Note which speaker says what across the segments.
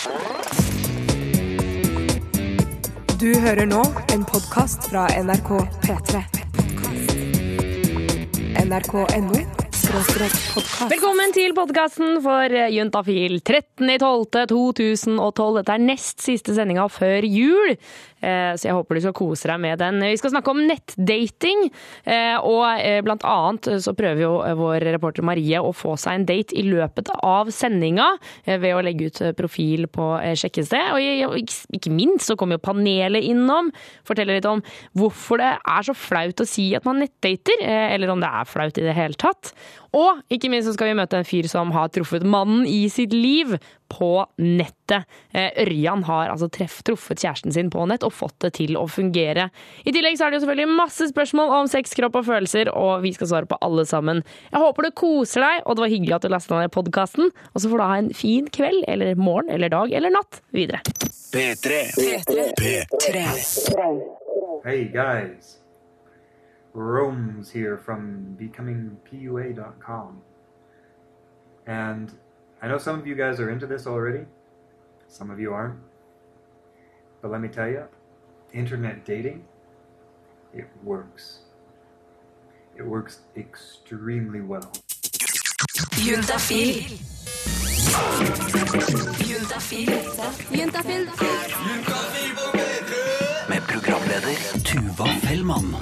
Speaker 1: Du hører nå en podkast fra NRK P3. NRK.no.
Speaker 2: Velkommen til podkasten for Juntafil 13.12.2012. Dette er nest siste sendinga før jul, eh, så jeg håper du skal kose deg med den. Vi skal snakke om nettdating, eh, og eh, blant annet så prøver jo vår reporter Marie å få seg en date i løpet av sendinga ved å legge ut profil på sjekkested. Og ikke minst så kommer jo panelet innom, forteller litt om hvorfor det er så flaut å si at man nettdater, eller om det er flaut i det hele tatt. Og ikke minst så skal vi møte en fyr som har truffet mannen i sitt liv på nettet. Ørjan har altså treff, truffet kjæresten sin på nett og fått det til å fungere. I tillegg så er det jo selvfølgelig masse spørsmål om sex, kropp og følelser, og vi skal svare på alle sammen. Jeg håper du koser deg, og det var hyggelig at du lasta ned podkasten. Og så får du ha en fin kveld, eller morgen, eller dag, eller natt videre.
Speaker 3: P3.
Speaker 1: P3.
Speaker 4: Hey guys, Rome's here from becomingpua.com. And I know some of you guys are into this already, some of you aren't. But let me tell you, internet dating, it works. It works extremely well.
Speaker 1: Juntafil. Juntafil. Juntafil.
Speaker 3: Med programleder Tuva Fellmann.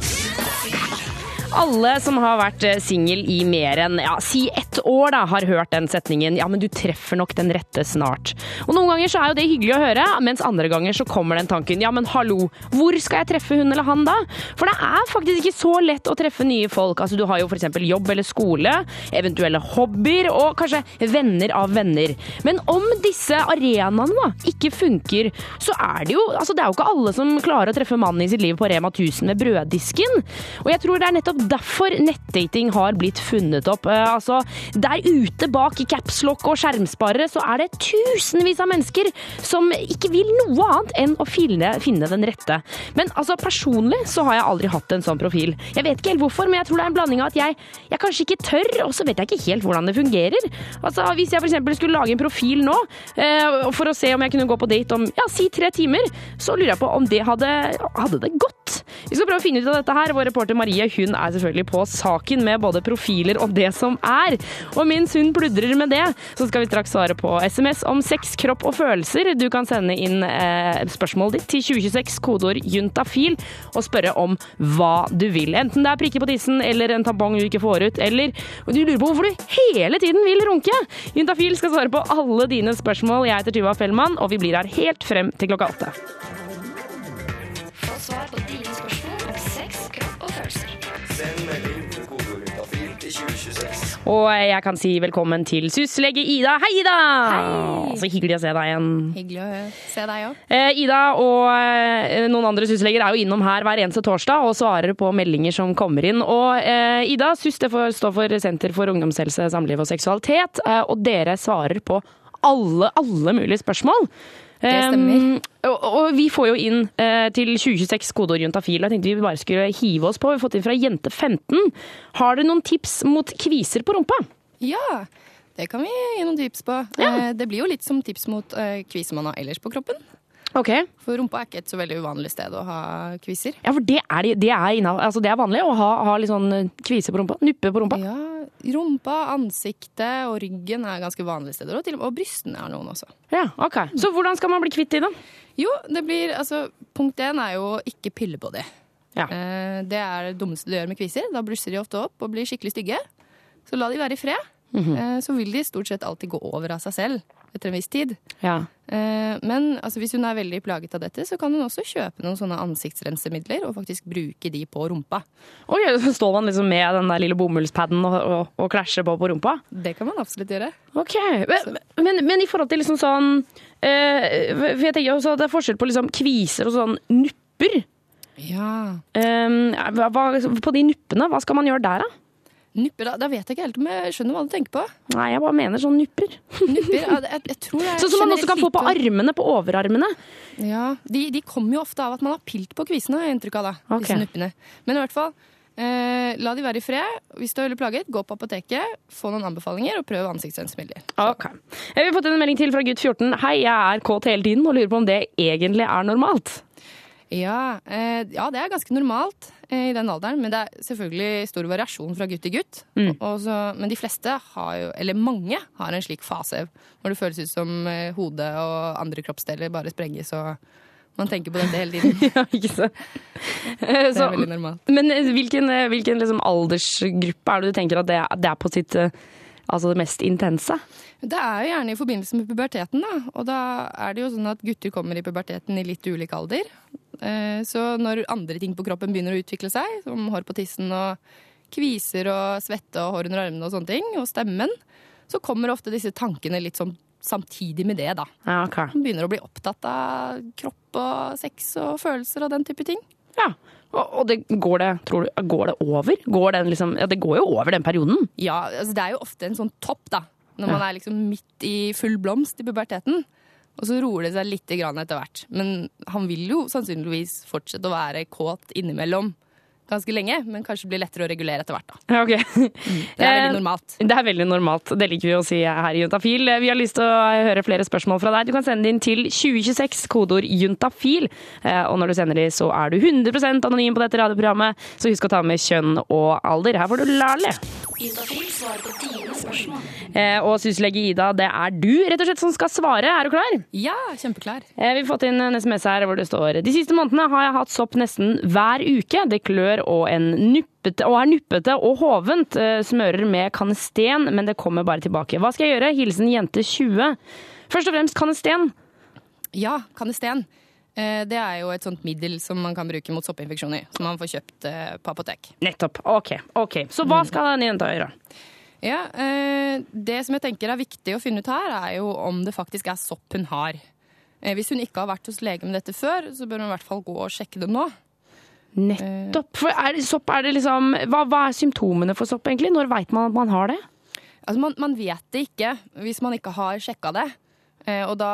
Speaker 2: Alle som har vært singel i mer enn ja, si ett år, da, har hørt den setningen 'ja, men du treffer nok den rette snart'. Og Noen ganger så er jo det hyggelig å høre, mens andre ganger så kommer den tanken 'ja, men hallo, hvor skal jeg treffe hun eller han da?' For det er faktisk ikke så lett å treffe nye folk. Altså, Du har jo f.eks. jobb eller skole, eventuelle hobbyer og kanskje venner av venner. Men om disse arenaene da ikke funker, så er det jo altså det er jo ikke alle som klarer å treffe mannen i sitt liv på Rema 1000 med brøddisken. Og jeg tror det er nettopp derfor nettdating har blitt funnet opp. Eh, altså, der ute bak capslock og skjermsparere så er det tusenvis av mennesker som ikke vil noe annet enn å finne, finne den rette. Men altså, personlig så har jeg aldri hatt en sånn profil. Jeg vet ikke helt hvorfor, men jeg tror det er en blanding av at jeg, jeg kanskje ikke tør, og så vet jeg ikke helt hvordan det fungerer. Altså, Hvis jeg f.eks. skulle lage en profil nå eh, for å se om jeg kunne gå på date om ja, si tre timer, så lurer jeg på om det hadde, hadde det gått. Vi skal prøve å finne ut av dette her. Vår reporter Marie hun er selvfølgelig på saken med både profiler og det som er. Og mens hun pludrer med det, så skal vi straks svare på SMS om sex, kropp og følelser. Du kan sende inn eh, spørsmålet ditt til 2026, kodeord juntafil, og spørre om hva du vil. Enten det er prikker på tissen eller en tampong du ikke får ut, eller du lurer på hvorfor du hele tiden vil runke. Juntafil skal svare på alle dine spørsmål. Jeg heter Tuva Fellmann, og vi blir her helt frem til klokka åtte.
Speaker 5: Få svar på dine spørsmål Og
Speaker 2: jeg kan si velkommen til syslege Ida. Hei, Ida! Hei. Så hyggelig å se deg igjen.
Speaker 6: Hyggelig å se deg òg.
Speaker 2: Eh, Ida og eh, noen andre sysleger er jo innom her hver eneste torsdag og svarer på meldinger som kommer inn. Og eh, Ida, SUS det får stå for Senter for ungdomshelse, samliv og seksualitet, eh, og dere svarer på alle, alle mulige spørsmål.
Speaker 6: Det stemmer.
Speaker 2: Um, og, og vi får jo inn uh, til 2026 kodeord juntafil. Jeg tenkte vi bare skulle hive oss på. Vi har fått inn fra Jente15. Har dere noen tips mot kviser på rumpa?
Speaker 6: Ja, det kan vi gi noen tips på.
Speaker 2: Ja.
Speaker 6: Uh, Det blir jo litt som tips mot uh, kviser man har ellers på kroppen.
Speaker 2: Ok.
Speaker 6: For rumpa er ikke et så veldig uvanlig sted å ha kviser.
Speaker 2: Ja, for det er, det er, innav, altså det er vanlig å ha, ha litt sånn eh, kvise på rumpa. Nuppe på rumpa.
Speaker 6: Ja, Rumpa, ansiktet og ryggen er ganske vanlige steder. Og, til, og brystene er noen også.
Speaker 2: Ja, ok. Så hvordan skal man bli kvitt de, da?
Speaker 6: Jo, det blir altså Punkt én er jo ikke pille på de.
Speaker 2: Ja.
Speaker 6: Eh, Det er det dummeste du gjør med kviser. Da blusser de ofte opp og blir skikkelig stygge. Så la de være i fred. Eh, Så vil de stort sett alltid gå over av seg selv etter en viss tid.
Speaker 2: Ja.
Speaker 6: Eh, Men altså, hvis hun er veldig plaget av dette, så kan hun også kjøpe noen sånne ansiktsrensemidler og faktisk bruke de på rumpa.
Speaker 2: Oi, så står man liksom med den der lille bomullspaden og, og, og klasjer på på rumpa?
Speaker 6: Det kan man absolutt gjøre.
Speaker 2: Ok, men, men, men i forhold til liksom sånn For jeg tenker også at det er forskjell på liksom kviser og sånn nupper.
Speaker 6: Ja.
Speaker 2: Hva- på de nuppene, hva skal man gjøre der, da?
Speaker 6: Nupper, da, da vet jeg ikke helt om jeg skjønner hva du tenker på.
Speaker 2: Nei, jeg bare mener sånn nupper.
Speaker 6: Nupper, ja, jeg, jeg tror det er
Speaker 2: Sånn som man også kan få på armene, på overarmene.
Speaker 6: Ja, de, de kommer jo ofte av at man har pilt på kvisene, har jeg inntrykk av da.
Speaker 2: Okay.
Speaker 6: Disse nuppene. Men i hvert fall, Eh, la de være i fred. Hvis du er veldig plaget, gå på apoteket, få noen anbefalinger og prøv ansiktsrensemidler.
Speaker 2: Ok. Vi har fått en melding til fra gutt 14. Hei, jeg er kåt hele tiden og lurer på om det egentlig er normalt.
Speaker 6: Ja, eh, ja, det er ganske normalt i den alderen, men det er selvfølgelig stor variasjon fra gutt til gutt.
Speaker 2: Mm.
Speaker 6: Så, men de fleste har jo, eller mange, har en slik fase hvor det føles ut som eh, hodet og andre kroppsdeler bare sprenges, og man tenker på dette hele tiden.
Speaker 2: ja, ikke så. Eh,
Speaker 6: Det
Speaker 2: så
Speaker 6: er veldig normalt.
Speaker 2: men eh, hvilken, eh, hvilken liksom aldersgruppe er det du tenker at det er, det er på sitt eh, altså det mest intense?
Speaker 6: Det er jo gjerne i forbindelse med puberteten, da. Og da er det jo sånn at gutter kommer i puberteten i litt ulik alder. Eh, Så når andre ting på kroppen begynner å utvikle seg, som hår på tissen og kviser og svette og hår under armene og sånne ting, og stemmen, så kommer ofte disse tankene litt sånn samtidig med det, da.
Speaker 2: Ja, okay.
Speaker 6: Man begynner å bli opptatt av kropp og sex og følelser og den type ting.
Speaker 2: Ja. Og, det, går, det, tror du, går det over? Går den liksom, ja, det går jo over den perioden.
Speaker 6: Ja, altså det er jo ofte en sånn topp, da. Når man er liksom midt i full blomst i puberteten. Og så roer det seg litt etter hvert. Men han vil jo sannsynligvis fortsette å være kåt innimellom ganske lenge, men kanskje blir lettere å regulere etter hvert. da.
Speaker 2: Okay.
Speaker 6: Det er veldig
Speaker 2: Eh,
Speaker 6: normalt.
Speaker 2: Det er veldig normalt. Det liker vi å si her i Juntafil. Vi har lyst til å høre flere spørsmål fra deg. Du kan sende det inn til 2026, kodeord juntafil. Eh, Og når du sender de, så er du 100% anonym på dette radioprogrammet. Så husk å ta med kjønn og alder. Her får du Lale.
Speaker 5: Juntafil svarer på dine spørsmål.
Speaker 2: Eh, Og syslege Ida, det er du rett og slett som skal svare. Er du klar?
Speaker 6: Ja, kjempeklar.
Speaker 2: Eh, Vi har fått inn en SMS her hvor det står De siste månedene har jeg hatt sopp nesten hver uke. Det klør og, en nuppete, og er nuppete og hovent. Eh, Smører med kanesten, men det kommer bare tilbake. Hva skal jeg gjøre? Hilsen jente 20. Først og fremst kanesten.
Speaker 6: Ja, kanesten. Det er jo et sånt middel som man kan bruke mot soppinfeksjoner. Som man får kjøpt på apotek.
Speaker 2: Nettopp. Ok. ok. Så hva skal den jenta gjøre?
Speaker 6: Ja, eh, Det som jeg tenker er viktig å finne ut her, er jo om det faktisk er sopp hun har. Eh, Hvis hun ikke har vært hos lege med dette før, så bør hun i hvert fall gå og sjekke det nå.
Speaker 2: Nettopp. For er det, sopp, er det liksom, hva, hva er symptomene for sopp, egentlig? Når veit man at man har det?
Speaker 6: Altså man, man vet det ikke hvis man ikke har sjekka det. Eh, Og da,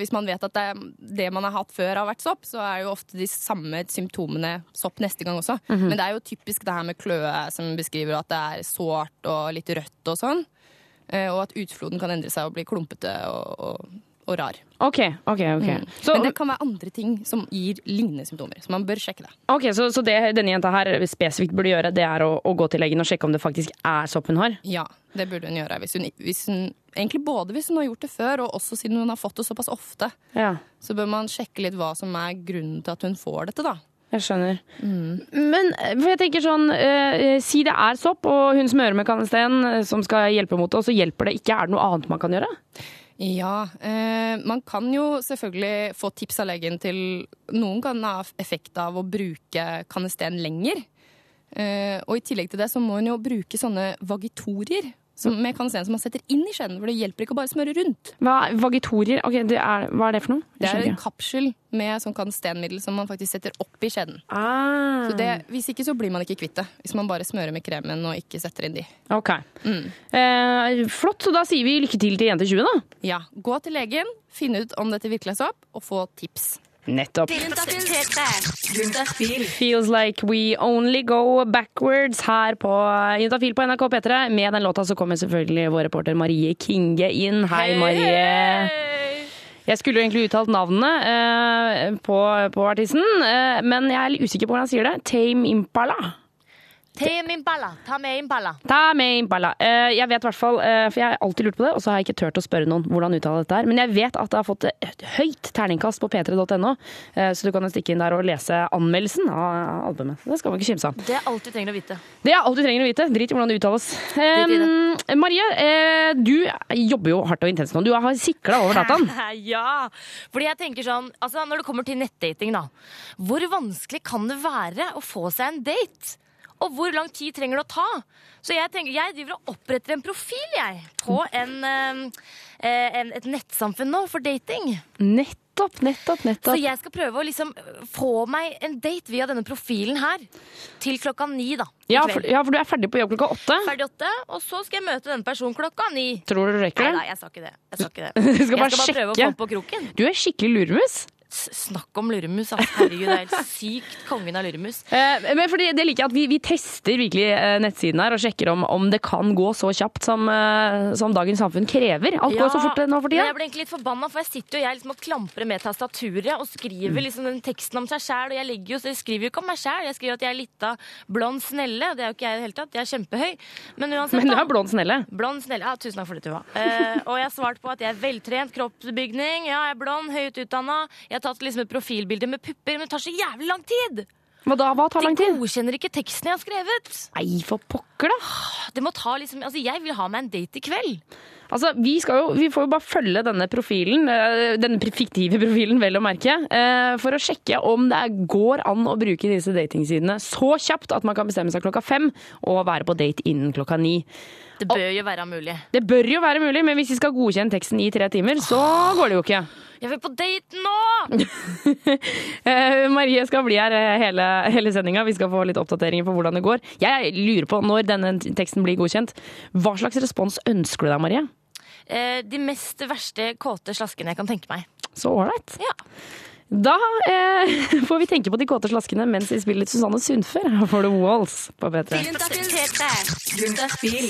Speaker 6: hvis man vet at det, det man har hatt før har vært sopp, så er jo ofte de samme symptomene sopp neste gang også. Men det er jo typisk det her med kløe som beskriver at det er sårt og litt rødt og sånn. Eh, Og at utfloden kan endre seg og bli klumpete og, og, og rar.
Speaker 2: Ok, ok, ok. Så,
Speaker 6: Men det kan være andre ting som gir lignende symptomer, så man bør sjekke det.
Speaker 2: ok, så, så det denne jenta her spesifikt burde gjøre, det er å, å gå til legen og sjekke om det faktisk er sopp hun har?
Speaker 6: Ja, det burde hun gjøre. Hvis hun, hvis hun, egentlig både hvis hun har gjort det før, og også siden hun har fått det såpass ofte.
Speaker 2: Ja.
Speaker 6: Så bør man sjekke litt hva som er grunnen til at hun får dette, da.
Speaker 2: Jeg skjønner. Men eh, for jeg tenker sånn, eh, si det er sopp, og hun smører med kanesten eh, som skal hjelpe mot det, og så hjelper det ikke. Er det noe annet man kan gjøre?
Speaker 6: Ja, eh, man kan jo selvfølgelig få tips av legen til Noen kan ha effekt av å bruke kanesten lenger. Eh, og i tillegg til det så må hun jo bruke sånne vagitorier som, med kanesten som man setter inn i skjeden, for det hjelper ikke å bare smøre rundt.
Speaker 2: Hva, vagitorier, okay, det er, hva er det for noe?
Speaker 6: Det er en kapsel med sånn kanestenmiddel som man faktisk setter opp i skjeden.
Speaker 2: Ah,
Speaker 6: Så det, hvis ikke så blir man ikke kvitt det. Hvis man bare smører med kremen og ikke setter inn de.
Speaker 2: ok. Eh, flott, så da sier vi lykke til til jente 20 da.
Speaker 6: Ja, Gå til legen, finn ut om dette virkelig er sopp, og få tips.
Speaker 2: Nettopp.
Speaker 5: Juntafil P3. Juntafil.
Speaker 2: Feels like we only go backwards her på Juntafil på NRK P3. Med den låta så kommer selvfølgelig vår reporter Marie Kinge inn. Hei, Marie. Jeg skulle jo egentlig uttalt navnet eh, på, på artisten, eh, men jeg er litt usikker på hvordan han sier det. Tame Impala.
Speaker 7: Tame Impala. Ta med Impala.
Speaker 2: Ta med Impala. Eh, jeg vet i hvert fall, eh, for jeg har alltid lurt på det, og så har jeg ikke turt å spørre noen hvordan uttale dette er. Men jeg vet at det har fått et høyt terningkast på p3.no, eh, så du kan jo stikke inn der og lese anmeldelsen av albumet. Det skal man ikke kimse av.
Speaker 7: Det er alt du trenger å vite.
Speaker 2: Det er alt du trenger å vite. Drit i hvordan det uttales. Eh, Marie, eh, du jobber jo hardt og intenst nå. Du har sikla over dataen.
Speaker 7: ja, fordi jeg tenker sånn altså Når det kommer til nettdating, da. Hvor vanskelig kan det være å få seg en date? Og hvor lang tid trenger det å ta? Så jeg tenker, jeg driver og oppretter en profil, jeg. På en, eh, en, et nettsamfunn nå for dating.
Speaker 2: Nettopp, nettopp, nettopp.
Speaker 7: Så jeg skal prøve å liksom få meg en date via denne profilen her. Til klokka ni, da.
Speaker 2: Ja for, ja, for du er ferdig på jobb klokka åtte.
Speaker 7: Ferdig åtte, og så skal jeg møte denne personen klokka ni.
Speaker 2: Tror du du rekker
Speaker 7: Nei
Speaker 2: det?
Speaker 7: da, jeg sa ikke det. Jeg, sa ikke det.
Speaker 2: Du skal
Speaker 7: jeg skal bare prøve å komme på kroken.
Speaker 2: Du er skikkelig luremus.
Speaker 7: Snakk om lurmus. Altså. Herregud, det er helt sykt. Kongen av lurmus.
Speaker 2: Eh, men fordi det liker jeg at vi, vi tester virkelig eh, nettsiden her og sjekker om, om det kan gå så kjapt som, eh, som dagens samfunn krever. Alt går så fort eh, nå for tida.
Speaker 7: jeg ble egentlig litt forbanna, for jeg sitter jo jeg liksom og klamprer med tastaturet og skriver liksom den teksten om seg sjæl, og jeg jo, så jeg skriver jo ikke om meg sjæl, jeg skriver at jeg er lita blond snelle, det er jo ikke jeg i det hele tatt, jeg er kjempehøy. Men uansett,
Speaker 2: Men du er blond snelle.
Speaker 7: Blond snelle. Ja, tusen takk for det, Tuva. Eh, og jeg har svart på at jeg er veltrent, kroppsbygning, ja, jeg er blond, høyt utdanna. Jeg har tatt liksom et profilbilde med pupper, men det tar så jævlig lang tid.
Speaker 2: Hva da? Hva tar lang tid?
Speaker 7: De godkjenner ikke teksten jeg har skrevet.
Speaker 2: Nei, for pokker, da.
Speaker 7: Det må ta liksom, altså Jeg vil ha meg en date i kveld.
Speaker 2: Altså, vi, jo, vi får jo bare følge denne profilen, eh, denne fiktive profilen, vel å merke, eh, for å sjekke om det går an å bruke disse datingsidene så kjapt at man kan bestemme seg klokka fem og være på date innen klokka ni.
Speaker 7: Det bør jo være mulig.
Speaker 2: Det bør jo være mulig, men hvis vi skal godkjenne teksten i tre timer, så går det jo ikke.
Speaker 7: Jeg vil på date nå!
Speaker 2: Eh, Marie skal bli her eh, hele, hele sendinga. Vi skal få litt oppdateringer på hvordan det går. Jeg lurer på, når denne teksten blir godkjent, hva slags respons ønsker du deg, Marie?
Speaker 7: Eh, de mest verste kåte slaskene jeg kan tenke meg.
Speaker 2: Så ålreit.
Speaker 7: Ja.
Speaker 2: Da eh, får vi tenke på de kåte slaskene mens vi spiller Susanne Sundfør. Her får du Walls på P3.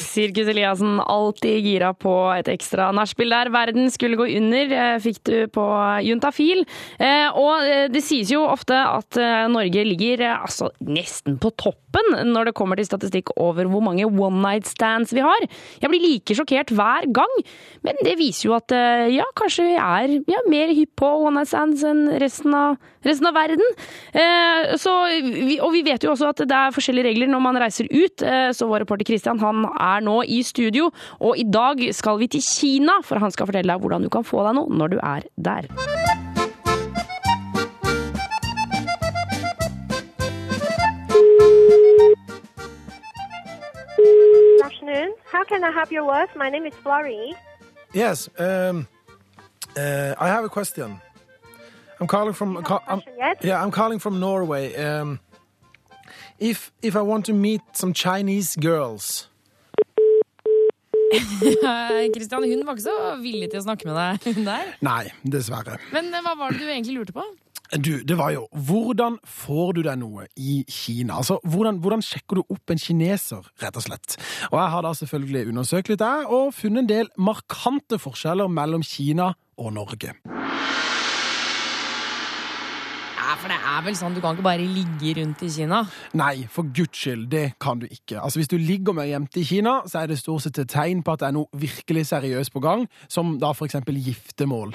Speaker 2: Sirkus Eliassen, alltid gira på et ekstra nachspiel der verden skulle gå under, eh, fikk du på Juntafil. Eh, og eh, det sies jo ofte at eh, Norge ligger altså nesten på toppen når det kommer til statistikk over hvor mange one night stands vi har. Jeg blir like sjokkert hver gang, men det viser jo at ja, kanskje vi er ja, mer hypp på one night stands enn resten av, resten av verden. Eh, så, vi, og vi vet jo også at det er forskjellige regler når man reiser ut, eh, så vår reporter Christian han er nå i studio, og i dag skal vi til Kina, for han skal fortelle deg hvordan du kan få deg noe når du er der.
Speaker 8: Good afternoon. How can I help you with? My name is Florrie.
Speaker 9: Yes, um, uh, I have a question. I'm calling from. ca- I'm- yeah, I'm calling from Norway. Um, if if I want to meet some Chinese girls,
Speaker 10: Kristian, hun var ikke så villig til å snakke med deg hun der.
Speaker 9: nei, dessverre.
Speaker 10: Men eh, hva var det du egentlig lurte på?
Speaker 9: Du, det var jo Hvordan får du deg noe i Kina? Altså, hvordan, hvordan sjekker du opp en kineser, rett og slett? Og jeg har da selvfølgelig undersøkt litt der, og funnet en del markante forskjeller mellom Kina og Norge.
Speaker 10: For det er vel sånn, du kan ikke bare ligge rundt i Kina.
Speaker 9: Nei, for guds skyld, det kan du ikke. Altså, Hvis du ligger med ei jente i Kina, så er det stort sett et tegn på at det er noe virkelig seriøst på gang, som da for eksempel giftermål.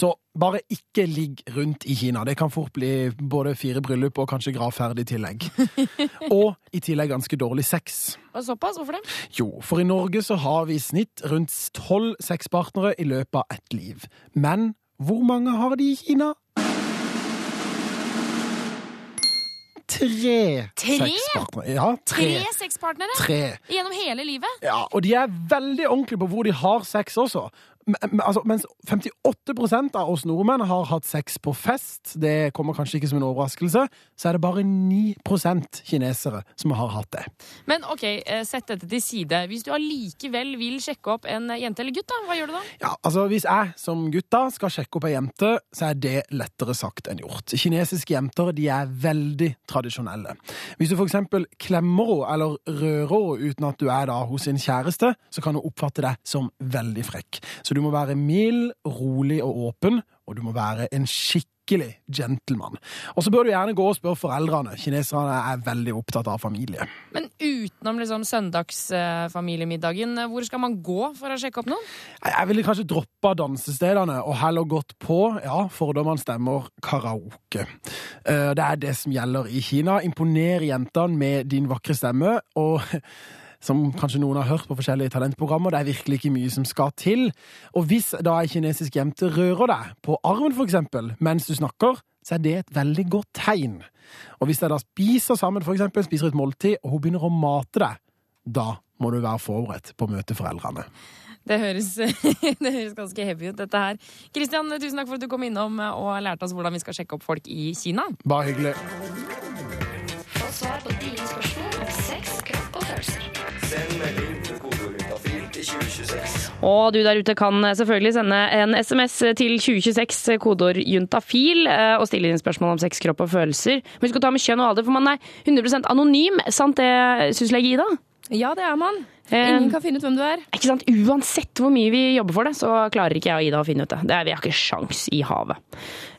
Speaker 9: Så bare ikke ligg rundt i Kina. Det kan fort bli både fire bryllup og kanskje gravferd i tillegg. Og i tillegg ganske dårlig sex.
Speaker 10: Og såpass, hvorfor det?
Speaker 9: Jo, for i Norge så har vi i snitt rundt tolv sexpartnere i løpet av ett liv. Men hvor mange har de i Kina? Tre,
Speaker 10: Tre?
Speaker 9: sexpartnere. Ja, tre.
Speaker 10: Tre sexpartnere
Speaker 9: Tre.
Speaker 10: gjennom hele livet.
Speaker 9: Ja, og de er veldig ordentlige på hvor de har sex også. Men, men, altså, mens 58% av oss nordmenn har hatt sex på fest, det kommer kanskje ikke som en overraskelse, så er det bare 9% kinesere som har hatt det.
Speaker 10: Men ok, eh, sett dette til side. Hvis du allikevel vil sjekke opp en jente eller gutt, da, hva gjør du da?
Speaker 9: Ja, altså Hvis jeg som gutta skal sjekke opp ei jente, så er det lettere sagt enn gjort. Kinesiske jenter de er veldig tradisjonelle. Hvis du for eksempel klemmer henne eller rører henne uten at du er da hos sin kjæreste, så kan hun oppfatte deg som veldig frekk. Så du må være mild, rolig og åpen, og du må være en skikkelig gentleman. Og så bør du gjerne gå og spørre foreldrene. Kineserne er veldig opptatt av familie.
Speaker 10: Men utenom liksom søndagsfamiliemiddagen, hvor skal man gå for å sjekke opp noen?
Speaker 9: Jeg ville kanskje droppa dansestedene og heller gått på, ja, fordommene stemmer, karaoke. Eh, Det er det som gjelder i Kina. Imponer jentene med din vakre stemme, og som kanskje noen har hørt på forskjellige talentprogrammer, det er virkelig ikke mye som skal til. Og hvis da ei kinesisk jente rører deg, på armen for eksempel, mens du snakker, så er det et veldig godt tegn. Og hvis dere da spiser sammen, for eksempel, spiser et måltid, og hun begynner å mate deg, da må du være forberedt på å møte foreldrene.
Speaker 10: Det høres, det høres ganske heavy ut, dette her. Kristian, tusen takk for at du kom innom og lærte oss hvordan vi skal sjekke opp folk i Kina.
Speaker 9: Bare hyggelig.
Speaker 5: Få svar på dine spørsmål
Speaker 3: Send melding til kodeordet til 2026.
Speaker 2: Og du der ute kan selvfølgelig sende en SMS til 2026, kodeord juntafil, eh, og stille inn spørsmål om sex, kropp og følelser. Men husk å ta med kjønn og alder, for man er 100% anonym. Sant det, syslege Ida?
Speaker 6: Ja, det er man. Ingen kan finne ut hvem du er.
Speaker 2: Ikke sant? Uansett hvor mye vi jobber for det, så klarer ikke jeg og Ida å finne ut det. det er, vi har ikke sjans i havet.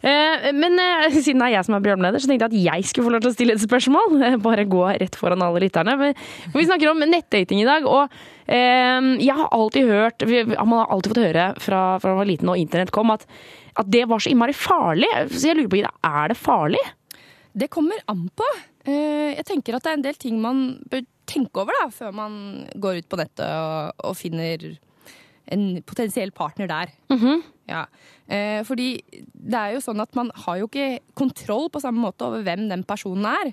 Speaker 2: Eh, Men eh, siden det er jeg som er programleder, så tenkte jeg at jeg skulle få lov til å stille et spørsmål. Bare gå rett foran alle lytterne. Vi snakker om nettdating i dag, og eh, jeg har alltid hørt Man har alltid fått høre fra, fra man var liten og internett kom, at, at det var så innmari farlig. Så jeg lurer på, Ida, er det farlig?
Speaker 6: Det kommer an på. Eh, Jeg tenker at det er en del ting man bør tenke over da, før man går ut på nettet og, og finner en potensiell partner der. ja. Eh, fordi det er jo sånn at man har jo ikke kontroll på samme måte over hvem den personen er.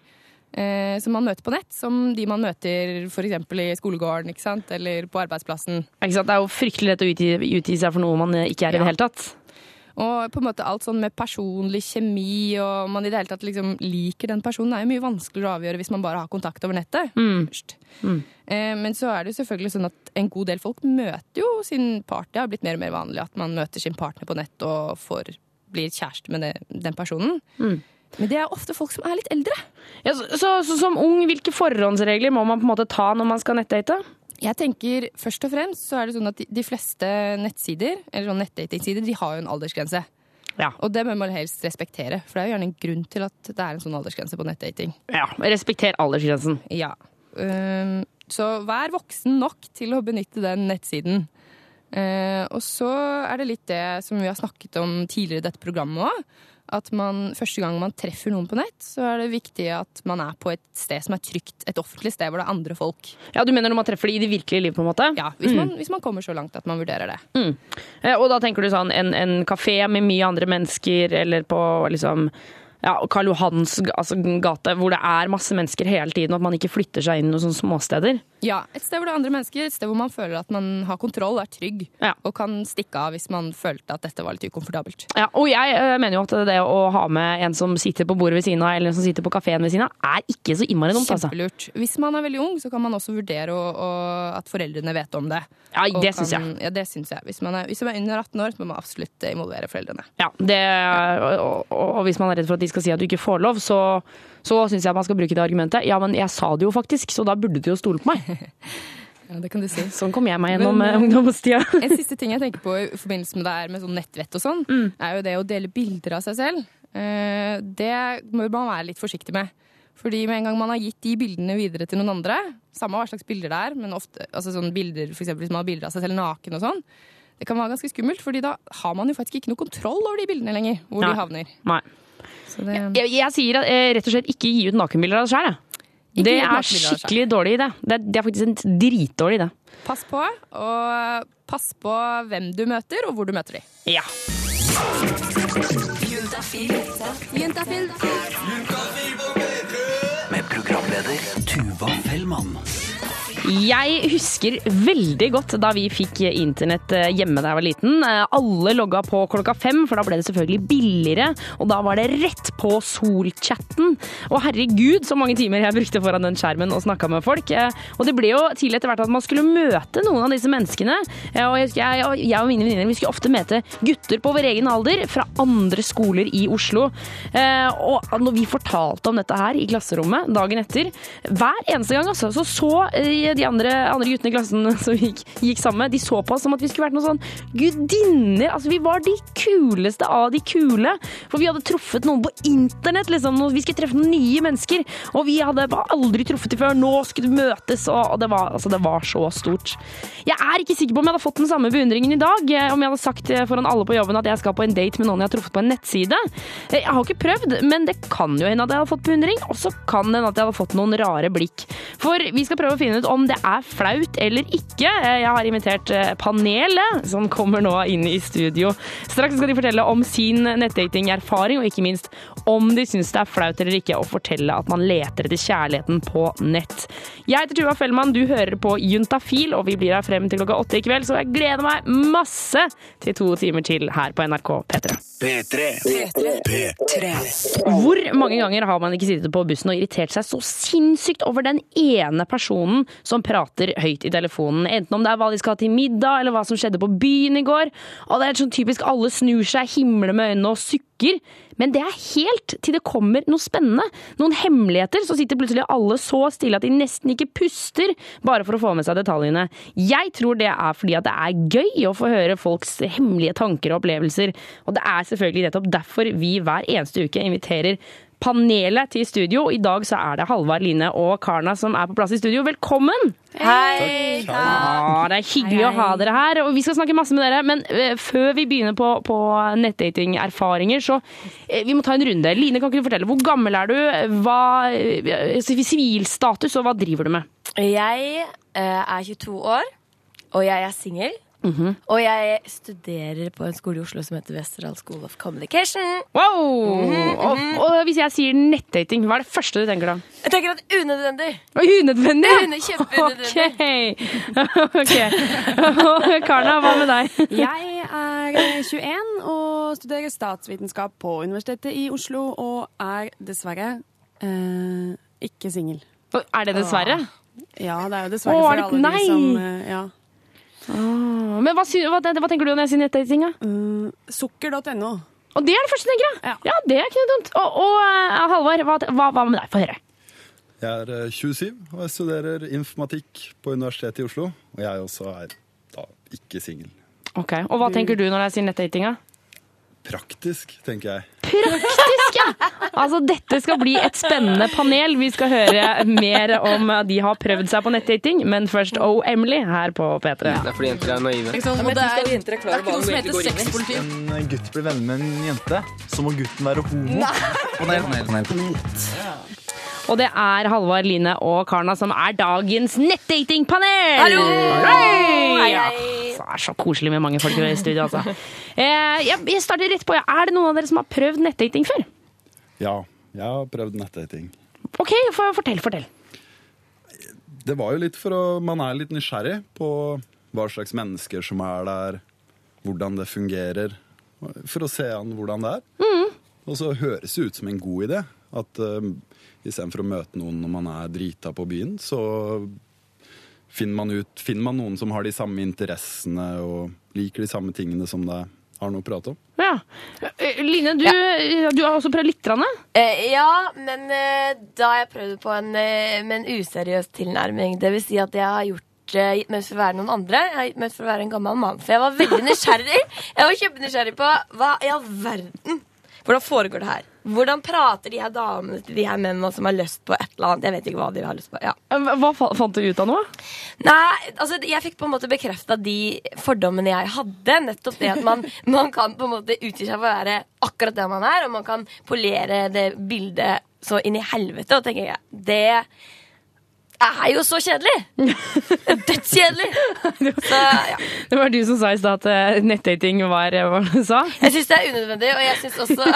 Speaker 6: Eh, som man møter på nett, som de man møter f.eks. i skolegården ikke sant? eller på arbeidsplassen.
Speaker 2: Det er jo fryktelig lett å utgi, utgi seg for noe man ikke er i
Speaker 6: Ja.
Speaker 2: det hele tatt.
Speaker 6: Og på en måte alt sånn med personlig kjemi og man i det hele tatt liksom liker den personen, er jo mye vanskeligere å avgjøre hvis man bare har kontakt over nettet. først. Eh, Men så er det jo selvfølgelig sånn at en god del folk møter jo sin partner. Det har blitt mer og mer vanlig at man møter sin partner på nett og får, blir kjæreste med det, den personen. Men det er ofte folk som er litt eldre.
Speaker 2: Ja, så, så, så som ung, hvilke forhåndsregler må man på en måte ta når man skal nettdate?
Speaker 6: Jeg tenker Først og fremst så er det sånn at de, fleste nettsider, eller sånn nettdatingsider, de har jo en aldersgrense.
Speaker 2: Ja.
Speaker 6: Og det bør man helst respektere, for det er jo gjerne en grunn til at det er en sånn aldersgrense på nettdating.
Speaker 2: Ja, Respekter aldersgrensen.
Speaker 6: Ja. Um, så vær voksen nok til å benytte den nettsiden. Uh, og så er det litt det som vi har snakket om tidligere i dette programmet òg. At man, første gang man treffer noen på nett, så er det viktig at man er på et sted som er trygt. Et offentlig sted hvor det er andre folk.
Speaker 2: Ja, Du mener når man treffer det i det virkelige liv? på en måte?
Speaker 6: Ja, Hvis, man, hvis man kommer så langt at man vurderer det.
Speaker 2: Mm. Og da tenker du sånn en, en kafé med mye andre mennesker, eller på liksom ja, Karl Johans altså, gate, hvor det er masse mennesker hele tiden, og at man ikke flytter seg inn i noen sånne småsteder.
Speaker 6: Ja, Et sted hvor det er andre mennesker, et sted hvor man føler at man har kontroll, er trygg,
Speaker 2: Ja.
Speaker 6: og kan stikke av hvis man følte at dette var litt ukomfortabelt.
Speaker 2: Ja, og jeg eh, mener jo at det å ha med en som sitter på bordet ved siden av, eller en som sitter på kafeen ved siden av, er ikke så innmari dumt. altså.
Speaker 6: Kjempelurt. Hvis man er veldig ung, så kan man også vurdere å, å, at foreldrene vet om det.
Speaker 2: Ja, det syns jeg.
Speaker 6: Ja, det synes jeg. Hvis man, er, hvis man er under 18 år, så må man absolutt involvere foreldrene.
Speaker 2: Ja, det, og, og, og hvis man er redd for at de skal si at du ikke får lov, så, så syns jeg man skal bruke det argumentet. Ja, men jeg sa det jo faktisk, så da burde du jo stole på meg.
Speaker 6: Ja, det kan du si.
Speaker 2: Sånn kom jeg meg gjennom
Speaker 6: Men,
Speaker 2: eh, ungdomstida.
Speaker 6: En siste ting jeg tenker på i forbindelse med det her med sånn nettvett og sånn,
Speaker 2: Mm.
Speaker 6: er jo det å dele bilder av seg selv. Eh, Det må man være litt forsiktig med. Fordi med en gang man har gitt de bildene videre til noen andre, samme hva slags bilder det er, men ofte altså sånne bilder, for eksempel hvis man har bilder av seg selv naken og sånn, det kan være ganske skummelt, fordi da har man jo faktisk ikke noe kontroll over de bildene lenger, hvor
Speaker 2: Nei.
Speaker 6: de havner.
Speaker 2: Nei.
Speaker 6: Så det,
Speaker 2: Jeg, jeg sier at, eh, rett og slett ikke gi ut nakenbilder av deg sjøl.
Speaker 6: Ikke
Speaker 2: Det er
Speaker 6: selv.
Speaker 2: skikkelig dårlig idé. Det det er faktisk en dritdårlig idé.
Speaker 6: pass på, og pass på hvem du møter, og hvor du møter de.
Speaker 2: Ja.
Speaker 11: Med programleder Tuva Fellmann.
Speaker 2: Jeg husker veldig godt da vi fikk internett eh, hjemme da jeg var liten. Eh, Alle logga på klokka fem, for da ble det selvfølgelig billigere. Og da var det rett på solchatten. Og herregud, så mange timer jeg brukte foran den skjermen og snakka med folk. Eh, Og det ble jo tidlig etter hvert at man skulle møte noen av disse menneskene. Og jeg, jeg, og mine venninner vi skulle ofte møte gutter på vår egen alder fra andre skoler i Oslo. Og når vi fortalte om dette her i klasserommet dagen etter, hver eneste gang altså, så så de andre, andre guttene i klassen som gikk, gikk sammen med, de så på oss som at vi skulle vært noen sånn gudinner. Altså, vi var de kuleste av de kule. For vi hadde truffet noen på internett, liksom. Vi skulle treffe noen nye mennesker. Og vi hadde aldri truffet dem før. Nå skulle vi møtes, og det, var, altså, det var så stort. Jeg er ikke sikker på om jeg hadde fått den samme beundringen i dag. eh, Om jeg hadde sagt eh, foran alle på jobben at jeg skal på en date med noen jeg har truffet på en nettside. Eh, Jeg har ikke prøvd, men det kan jo hende at jeg hadde fått beundring. Og så kan det hende at jeg hadde fått noen rare blikk. For vi skal prøve å finne ut om det er flaut eller ikke. Eh, Jeg har invitert eh, panelet, som kommer nå inn i studio. Straks skal de fortelle om sin nettdatingerfaring, og ikke minst om de syns det er flaut eller ikke å fortelle at man leter etter kjærligheten på nett. Jeg heter Tuva Fellmann, du hører på Juntafil, og vi blir her frem til klokka åtte i kveld, så jeg gleder meg masse til to timer til her på NRK P3.
Speaker 11: P3.
Speaker 2: Hvor mange ganger har man ikke sittet på bussen og irritert seg så sinnssykt over den ene personen som prater høyt i telefonen. Enten om det er hva de skal ha til middag, eller hva som skjedde på byen i går. Og det er sånn typisk alle snur seg, himler med øynene og sukker. Men det er helt til det kommer noe spennende. Noen hemmeligheter. Så sitter plutselig alle så stille at de nesten ikke puster, bare for å få med seg detaljene. Jeg tror det er fordi at det er gøy å få høre folks hemmelige tanker og opplevelser. Og det er selvfølgelig nettopp derfor vi hver eneste uke inviterer panelet til studio. I dag så er det Halvard, Line og Karna som er på plass i studio. Velkommen!
Speaker 12: Hei!
Speaker 2: Ja, det er hyggelig å ha dere her, og vi skal snakke masse med dere. Men eh, før vi begynner på, på nettdatingerfaringer, så eh, vi må ta en runde. Line, kan ikke du fortelle, hvor gammel er du? Hva eh, Sivilstatus, og hva driver du med?
Speaker 12: Jeg er 22 år, og jeg er singel.
Speaker 2: Mhm.
Speaker 12: Og jeg studerer på en skole i Oslo som heter Westerdal School of Communication.
Speaker 2: Wow!
Speaker 12: Mhm,
Speaker 2: og,
Speaker 12: mhm.
Speaker 2: og hvis jeg sier nettdating, hva er det første du tenker da?
Speaker 12: Jeg tenker at unødvendig.
Speaker 2: Og Unødvendig?
Speaker 12: Unø- Kjempeunødvendig.
Speaker 2: Ok. okay. Og Karna, hva med deg?
Speaker 13: Jeg er 21 og studerer statsvitenskap på Universitetet i Oslo, og er dessverre eh, ikke singel.
Speaker 2: Er det dessverre?
Speaker 13: Ja, det er jo dessverre for
Speaker 2: er
Speaker 13: alle
Speaker 2: nei!
Speaker 13: de som eh, ja.
Speaker 2: Ah, men hva, hva, hva tenker du når jeg sier nettdating? da?
Speaker 13: Mm, Sukker.no.
Speaker 2: Og det er det første du tenker, ja? Ja, det er ikke noe dumt. Og, og eh, Halvard, hva, hva, med deg? Få høre.
Speaker 14: Jeg er eh, 27 og jeg studerer informatikk på Universitetet i Oslo. Og jeg også er da ikke singel.
Speaker 2: Ok, Og hva tenker du når jeg sier nettdating? da?
Speaker 14: Praktisk, tenker jeg.
Speaker 2: Praktisk, ja! Altså, dette skal bli et spennende panel. Vi skal høre mer om de har prøvd seg på nettdating. Men først Oh Emily her på P3.
Speaker 15: Det er fordi jenter er naive.
Speaker 6: Ikke sant? Og det er, det er ikke noe som heter sexpoliti.
Speaker 16: En gutt blir venner med en jente, så må gutten være homo. Nei. Panel.
Speaker 2: Og det er Halvard, Line og Karna som er dagens nettdatingpanel!
Speaker 12: Hallo!
Speaker 2: Hei! Ja, det er så koselig med mange folk i studio, altså. Eh, jeg, jeg starter rett på. Er det noen av dere som har prøvd nettdating før?
Speaker 14: Ja, jeg har prøvd nettdating.
Speaker 2: Ok, fortell, fortell.
Speaker 14: Det var jo litt for å Man er litt nysgjerrig på hva slags mennesker som er der, hvordan det fungerer. For å se an hvordan det er. Og så høres det ut som en god idé. At uh, istedenfor å møte noen når man er drita på byen, så finner man, ut, finner man noen som har de samme interessene og liker de samme tingene som deg har noe å prate om.
Speaker 2: Ja. Eh, Line, du, du har også prøvd litt?
Speaker 12: Eh, ja, men eh, da har jeg prøvd på en, eh, med en useriøs tilnærming. Det vil si at jeg har gjort eh, gitt meg ut for å være noen andre. Jeg har gitt meg ut for å være en gammel mann. For jeg var veldig nysgjerrig. Jeg var kjempenysgjerrig på hva i all verden Hvordan foregår det her? Hvordan prater de her damene til de her mennene som har lyst på et eller annet? Jeg vet ikke hva de har lyst på. Ja.
Speaker 2: Hva fant du ut av noe?
Speaker 12: Nei, altså jeg fikk på en måte bekrefta de fordommene jeg hadde. Nettopp det at man, man kan på en måte utgi seg for å være akkurat det man er, og man kan polere det bildet så inn i helvete. Og tenker jeg, det er jo så kjedelig! Dødskjedelig! Så ja.
Speaker 2: Det var du som sa i stad at eh, nettdating var eh, hva du sa?
Speaker 12: Jeg syns det er unødvendig, og jeg syns også,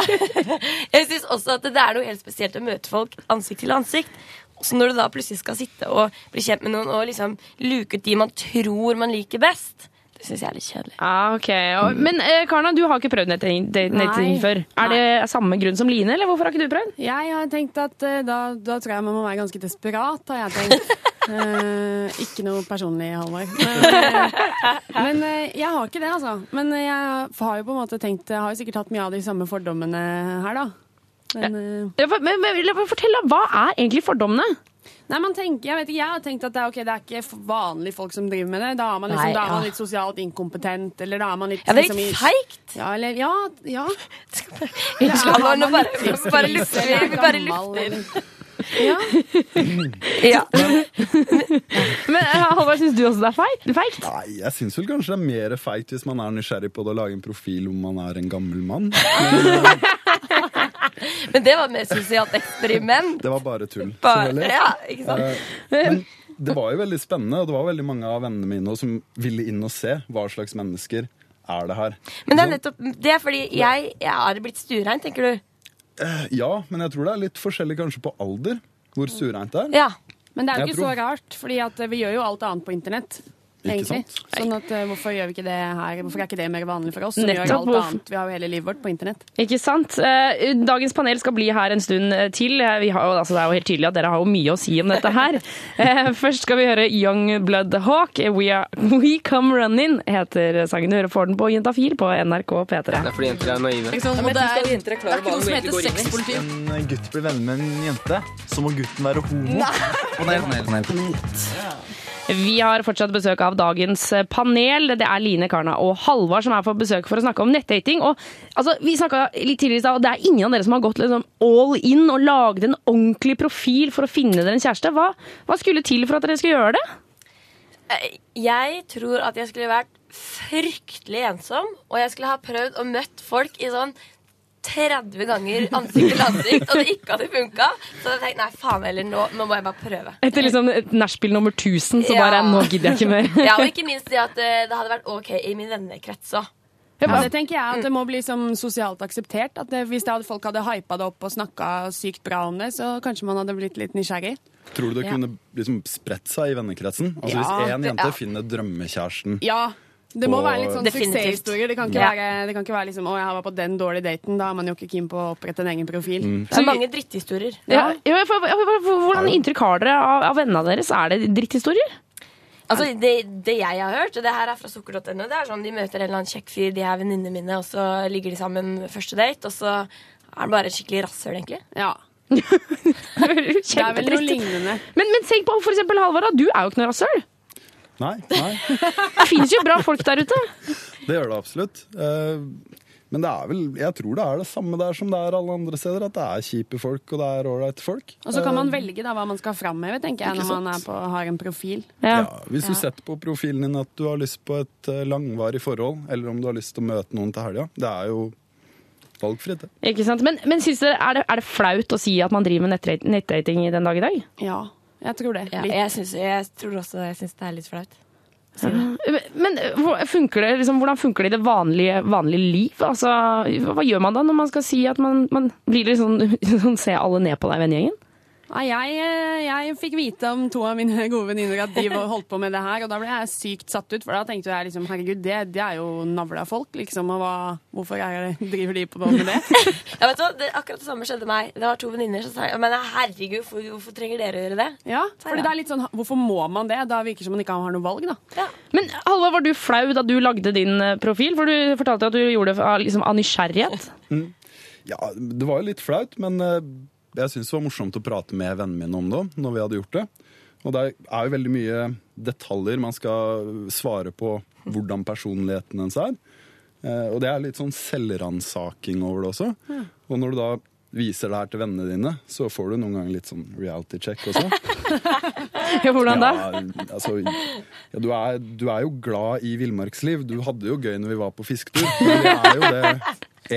Speaker 12: jeg synes også at det er noe helt spesielt å møte folk ansikt til ansikt. Så når du da plutselig skal sitte og bli kjent med noen og liksom luke ut de man tror man liker best, det syns jeg er litt kjedelig.
Speaker 2: Ah, okay. Og, men eh, Karna, du har ikke prøvd nettdating nettdating før. Er det samme grunn som Line, eller hvorfor har ikke du prøvd?
Speaker 13: Jeg har tenkt at eh, da, da tror jeg man må være ganske desperat, har jeg tenkt. Eh, ikke noe personlig, Halvor. Men, eh, men eh, jeg har ikke det, altså. Men eh, jeg har jo på en måte tenkt Jeg har jo sikkert hatt mye av de samme fordommene her, da. Men,
Speaker 2: Ja, Men, men, men fortell, da. Hva er egentlig fordommene?
Speaker 13: Nei, man tenker, jeg vet ikke, jeg har tenkt at det er, ok, det er ikke vanlige folk som driver med det. Da er man, liksom,
Speaker 12: Nei,
Speaker 13: da er man litt sosialt inkompetent, eller da er man litt
Speaker 12: Ja, det er litt
Speaker 13: liksom
Speaker 12: feigt.
Speaker 13: Ja, eller, ja, ja.
Speaker 12: Unnskyld, nå bare, vi bare lufter. Vi, vi bare lufter.
Speaker 13: Ja.
Speaker 12: Ja.
Speaker 2: Men eh, Halvard, syns du også det er feigt? feigt?
Speaker 14: Nei, jeg syns vel kanskje det er mer feigt hvis man er nysgjerrig på det å lage en profil om man er en gammel mann.
Speaker 12: Men det var mer sosialt eksperiment.
Speaker 14: Det var bare tull.
Speaker 12: Bare, ja, ikke sant?
Speaker 14: Eh, Men det var jo veldig spennende, og det var veldig mange av vennene mine som ville inn og se hva slags mennesker er det her.
Speaker 12: Men det er nettopp Det er fordi jeg, jeg har blitt stuerein, tenker du?
Speaker 14: Eh, Ja, men jeg tror det er litt forskjellig kanskje på alder hvor stuereint det er.
Speaker 12: Ja.
Speaker 13: Men det er jo
Speaker 14: Jeg
Speaker 13: ikke
Speaker 14: tror-
Speaker 13: så rart, fordi vi gjør jo alt annet på internett.
Speaker 14: Ikke
Speaker 13: egentlig.
Speaker 14: sant?
Speaker 13: Sånn at uh, hvorfor gjør vi ikke det her? Hvorfor er ikke det mer vanlig for oss? Som
Speaker 2: Nettopp,
Speaker 13: gjør alt annet. Vi har jo hele livet vårt på internett.
Speaker 2: Ikke sant? Eh, Dagens panel skal bli her en stund eh, til. Vi har, altså, det er jo helt tydelig at dere har jo mye å si om dette her. Eh, Først skal vi høre Young Blood Hawk. We, are, We Come Running heter sangen. Du hører får den på Jentafil på NRK P3.
Speaker 17: Det er fordi jenter er naive.
Speaker 15: Liksom, tror det er, det er ikke noe som heter sexpoliti.
Speaker 16: En gutt blir venner med en jente, så må gutten være homo. Panel, panel, panel.
Speaker 2: Vi har fortsatt besøk av dagens eh, panel. Det er Line Karna og Halvard som er på besøk for å snakke om nettdating. Altså, vi snakket litt tidligere i stad, og det er ingen av dere som har gått liksom, all in og laget en ordentlig profil for å finne dere en kjæreste. Hva, hva skulle til for at dere skulle gjøre det?
Speaker 12: Eh, Jeg tror at jeg skulle vært fryktelig ensom, og jeg skulle ha prøvd å møtt folk i sånn 30 ganger ansikt til ansikt, og det ikke hadde funka. Så jeg tenkte nei, faen heller, nå, nå må jeg bare prøve.
Speaker 2: Etter liksom et nachspiel nummer 1000, så
Speaker 12: Ja.
Speaker 2: bare Nå gidder jeg ikke mer.
Speaker 12: Ja, og ikke minst det at eh, det hadde vært OK i min vennekrets òg.
Speaker 13: Ja, det tenker jeg at det må bli som sosialt akseptert. At det, hvis det hadde, folk hadde hypa det opp og snakka sykt bra om det, så kanskje man hadde blitt litt nysgjerrig.
Speaker 14: Tror du det
Speaker 13: Ja.
Speaker 14: kunne liksom spredt seg i vennekretsen? Altså
Speaker 13: Ja,
Speaker 14: Hvis én jente
Speaker 13: ja.
Speaker 14: finner drømmekjæresten
Speaker 13: Ja, det må
Speaker 14: Og-
Speaker 13: være litt sånn suksesshistorier. Det kan ikke
Speaker 12: Ja.
Speaker 13: være, det kan ikke være liksom, å, jeg var på den dårlige daten. Da er man jo ikke keen på å opprette en egen profil.
Speaker 14: Mm.
Speaker 12: Det er mange dritthistorier.
Speaker 2: Ja, ja, for, for, for, hvordan inntrykk har dere av, av vennene deres? Er det dritthistorier?
Speaker 12: Altså, det, det jeg har hørt, og det her er fra sukker.no, det er sånn de møter en eller annen kjekk fyr, de er venninnene mine, og så ligger de sammen første date, og så er det bare skikkelig rasshøl, egentlig.
Speaker 13: Ja.
Speaker 2: Det
Speaker 13: er vel noe lignende.
Speaker 2: Men, men tenk på for eksempel Halvard. Du er jo ikke noe rasshøl.
Speaker 14: Nei, nei,
Speaker 2: Det finnes jo bra folk der ute.
Speaker 14: det gjør det absolutt. Eh, Men det er vel, jeg tror det er det samme der som det er alle andre steder. At det er kjipe folk, og det er ålreite folk.
Speaker 13: Og så kan man
Speaker 14: Eh,
Speaker 13: velge da hva man skal framheve, tenker jeg, når man
Speaker 14: sant?
Speaker 13: er på, har en profil.
Speaker 14: Ja, hvis du setter på profilen din at du har lyst på et eh, langvarig forhold, eller om du har lyst til å møte noen til helga, det er jo valgfritt, det.
Speaker 2: Ikke sant? Men, men synes dere, er, det, er det flaut å si at man driver med nettdating i den dag i dag?
Speaker 13: Ja, jeg tror det.
Speaker 12: Ja, jeg, synes, jeg tror også jeg synes det er litt flaut.
Speaker 2: Men funker det, liksom, hvordan funker det i det vanlige, vanlige liv? Altså, hva gjør man da når man skal si at man, man blir litt sånn, sånn Se alle ned på deg, vennegjengen?
Speaker 13: Nei, jeg, eh, jeg fikk vite om to av mine gode venninner at de holdt på med det her, og da ble jeg sykt satt ut, for da tenkte jeg liksom herregud, det, det er jo navla folk, liksom, og hva, hvorfor er det, driver de på med det?
Speaker 12: Ja, vet du hva? Det, akkurat det samme skjedde meg. Det var to venninner som sa Men herregud, hvorfor, hvorfor trenger dere å gjøre det?
Speaker 13: Ja, for det er litt sånn, hvorfor må man det? Da virker det som man ikke har noe valg, da.
Speaker 2: Men Halva, var du flau da du lagde din eh, profil? For du fortalte at du gjorde det av, liksom, av nysgjerrighet.
Speaker 14: Mm. Ja, det var jo litt flaut, men eh, jeg syntes det var morsomt å prate med vennene mine om det når vi hadde gjort det. Og det er jo veldig mye detaljer man skal svare på hvordan personligheten ens er. Eh, Og det er litt sånn selvransaking over det også. Og når du da viser det her til vennene dine, så får du noen ganger litt sånn reality check også.
Speaker 2: Ja, hvordan da?
Speaker 14: Ja, altså, ja, du, er, du er jo glad i villmarksliv. Du hadde jo gøy når vi var på fisketur, men vi er jo det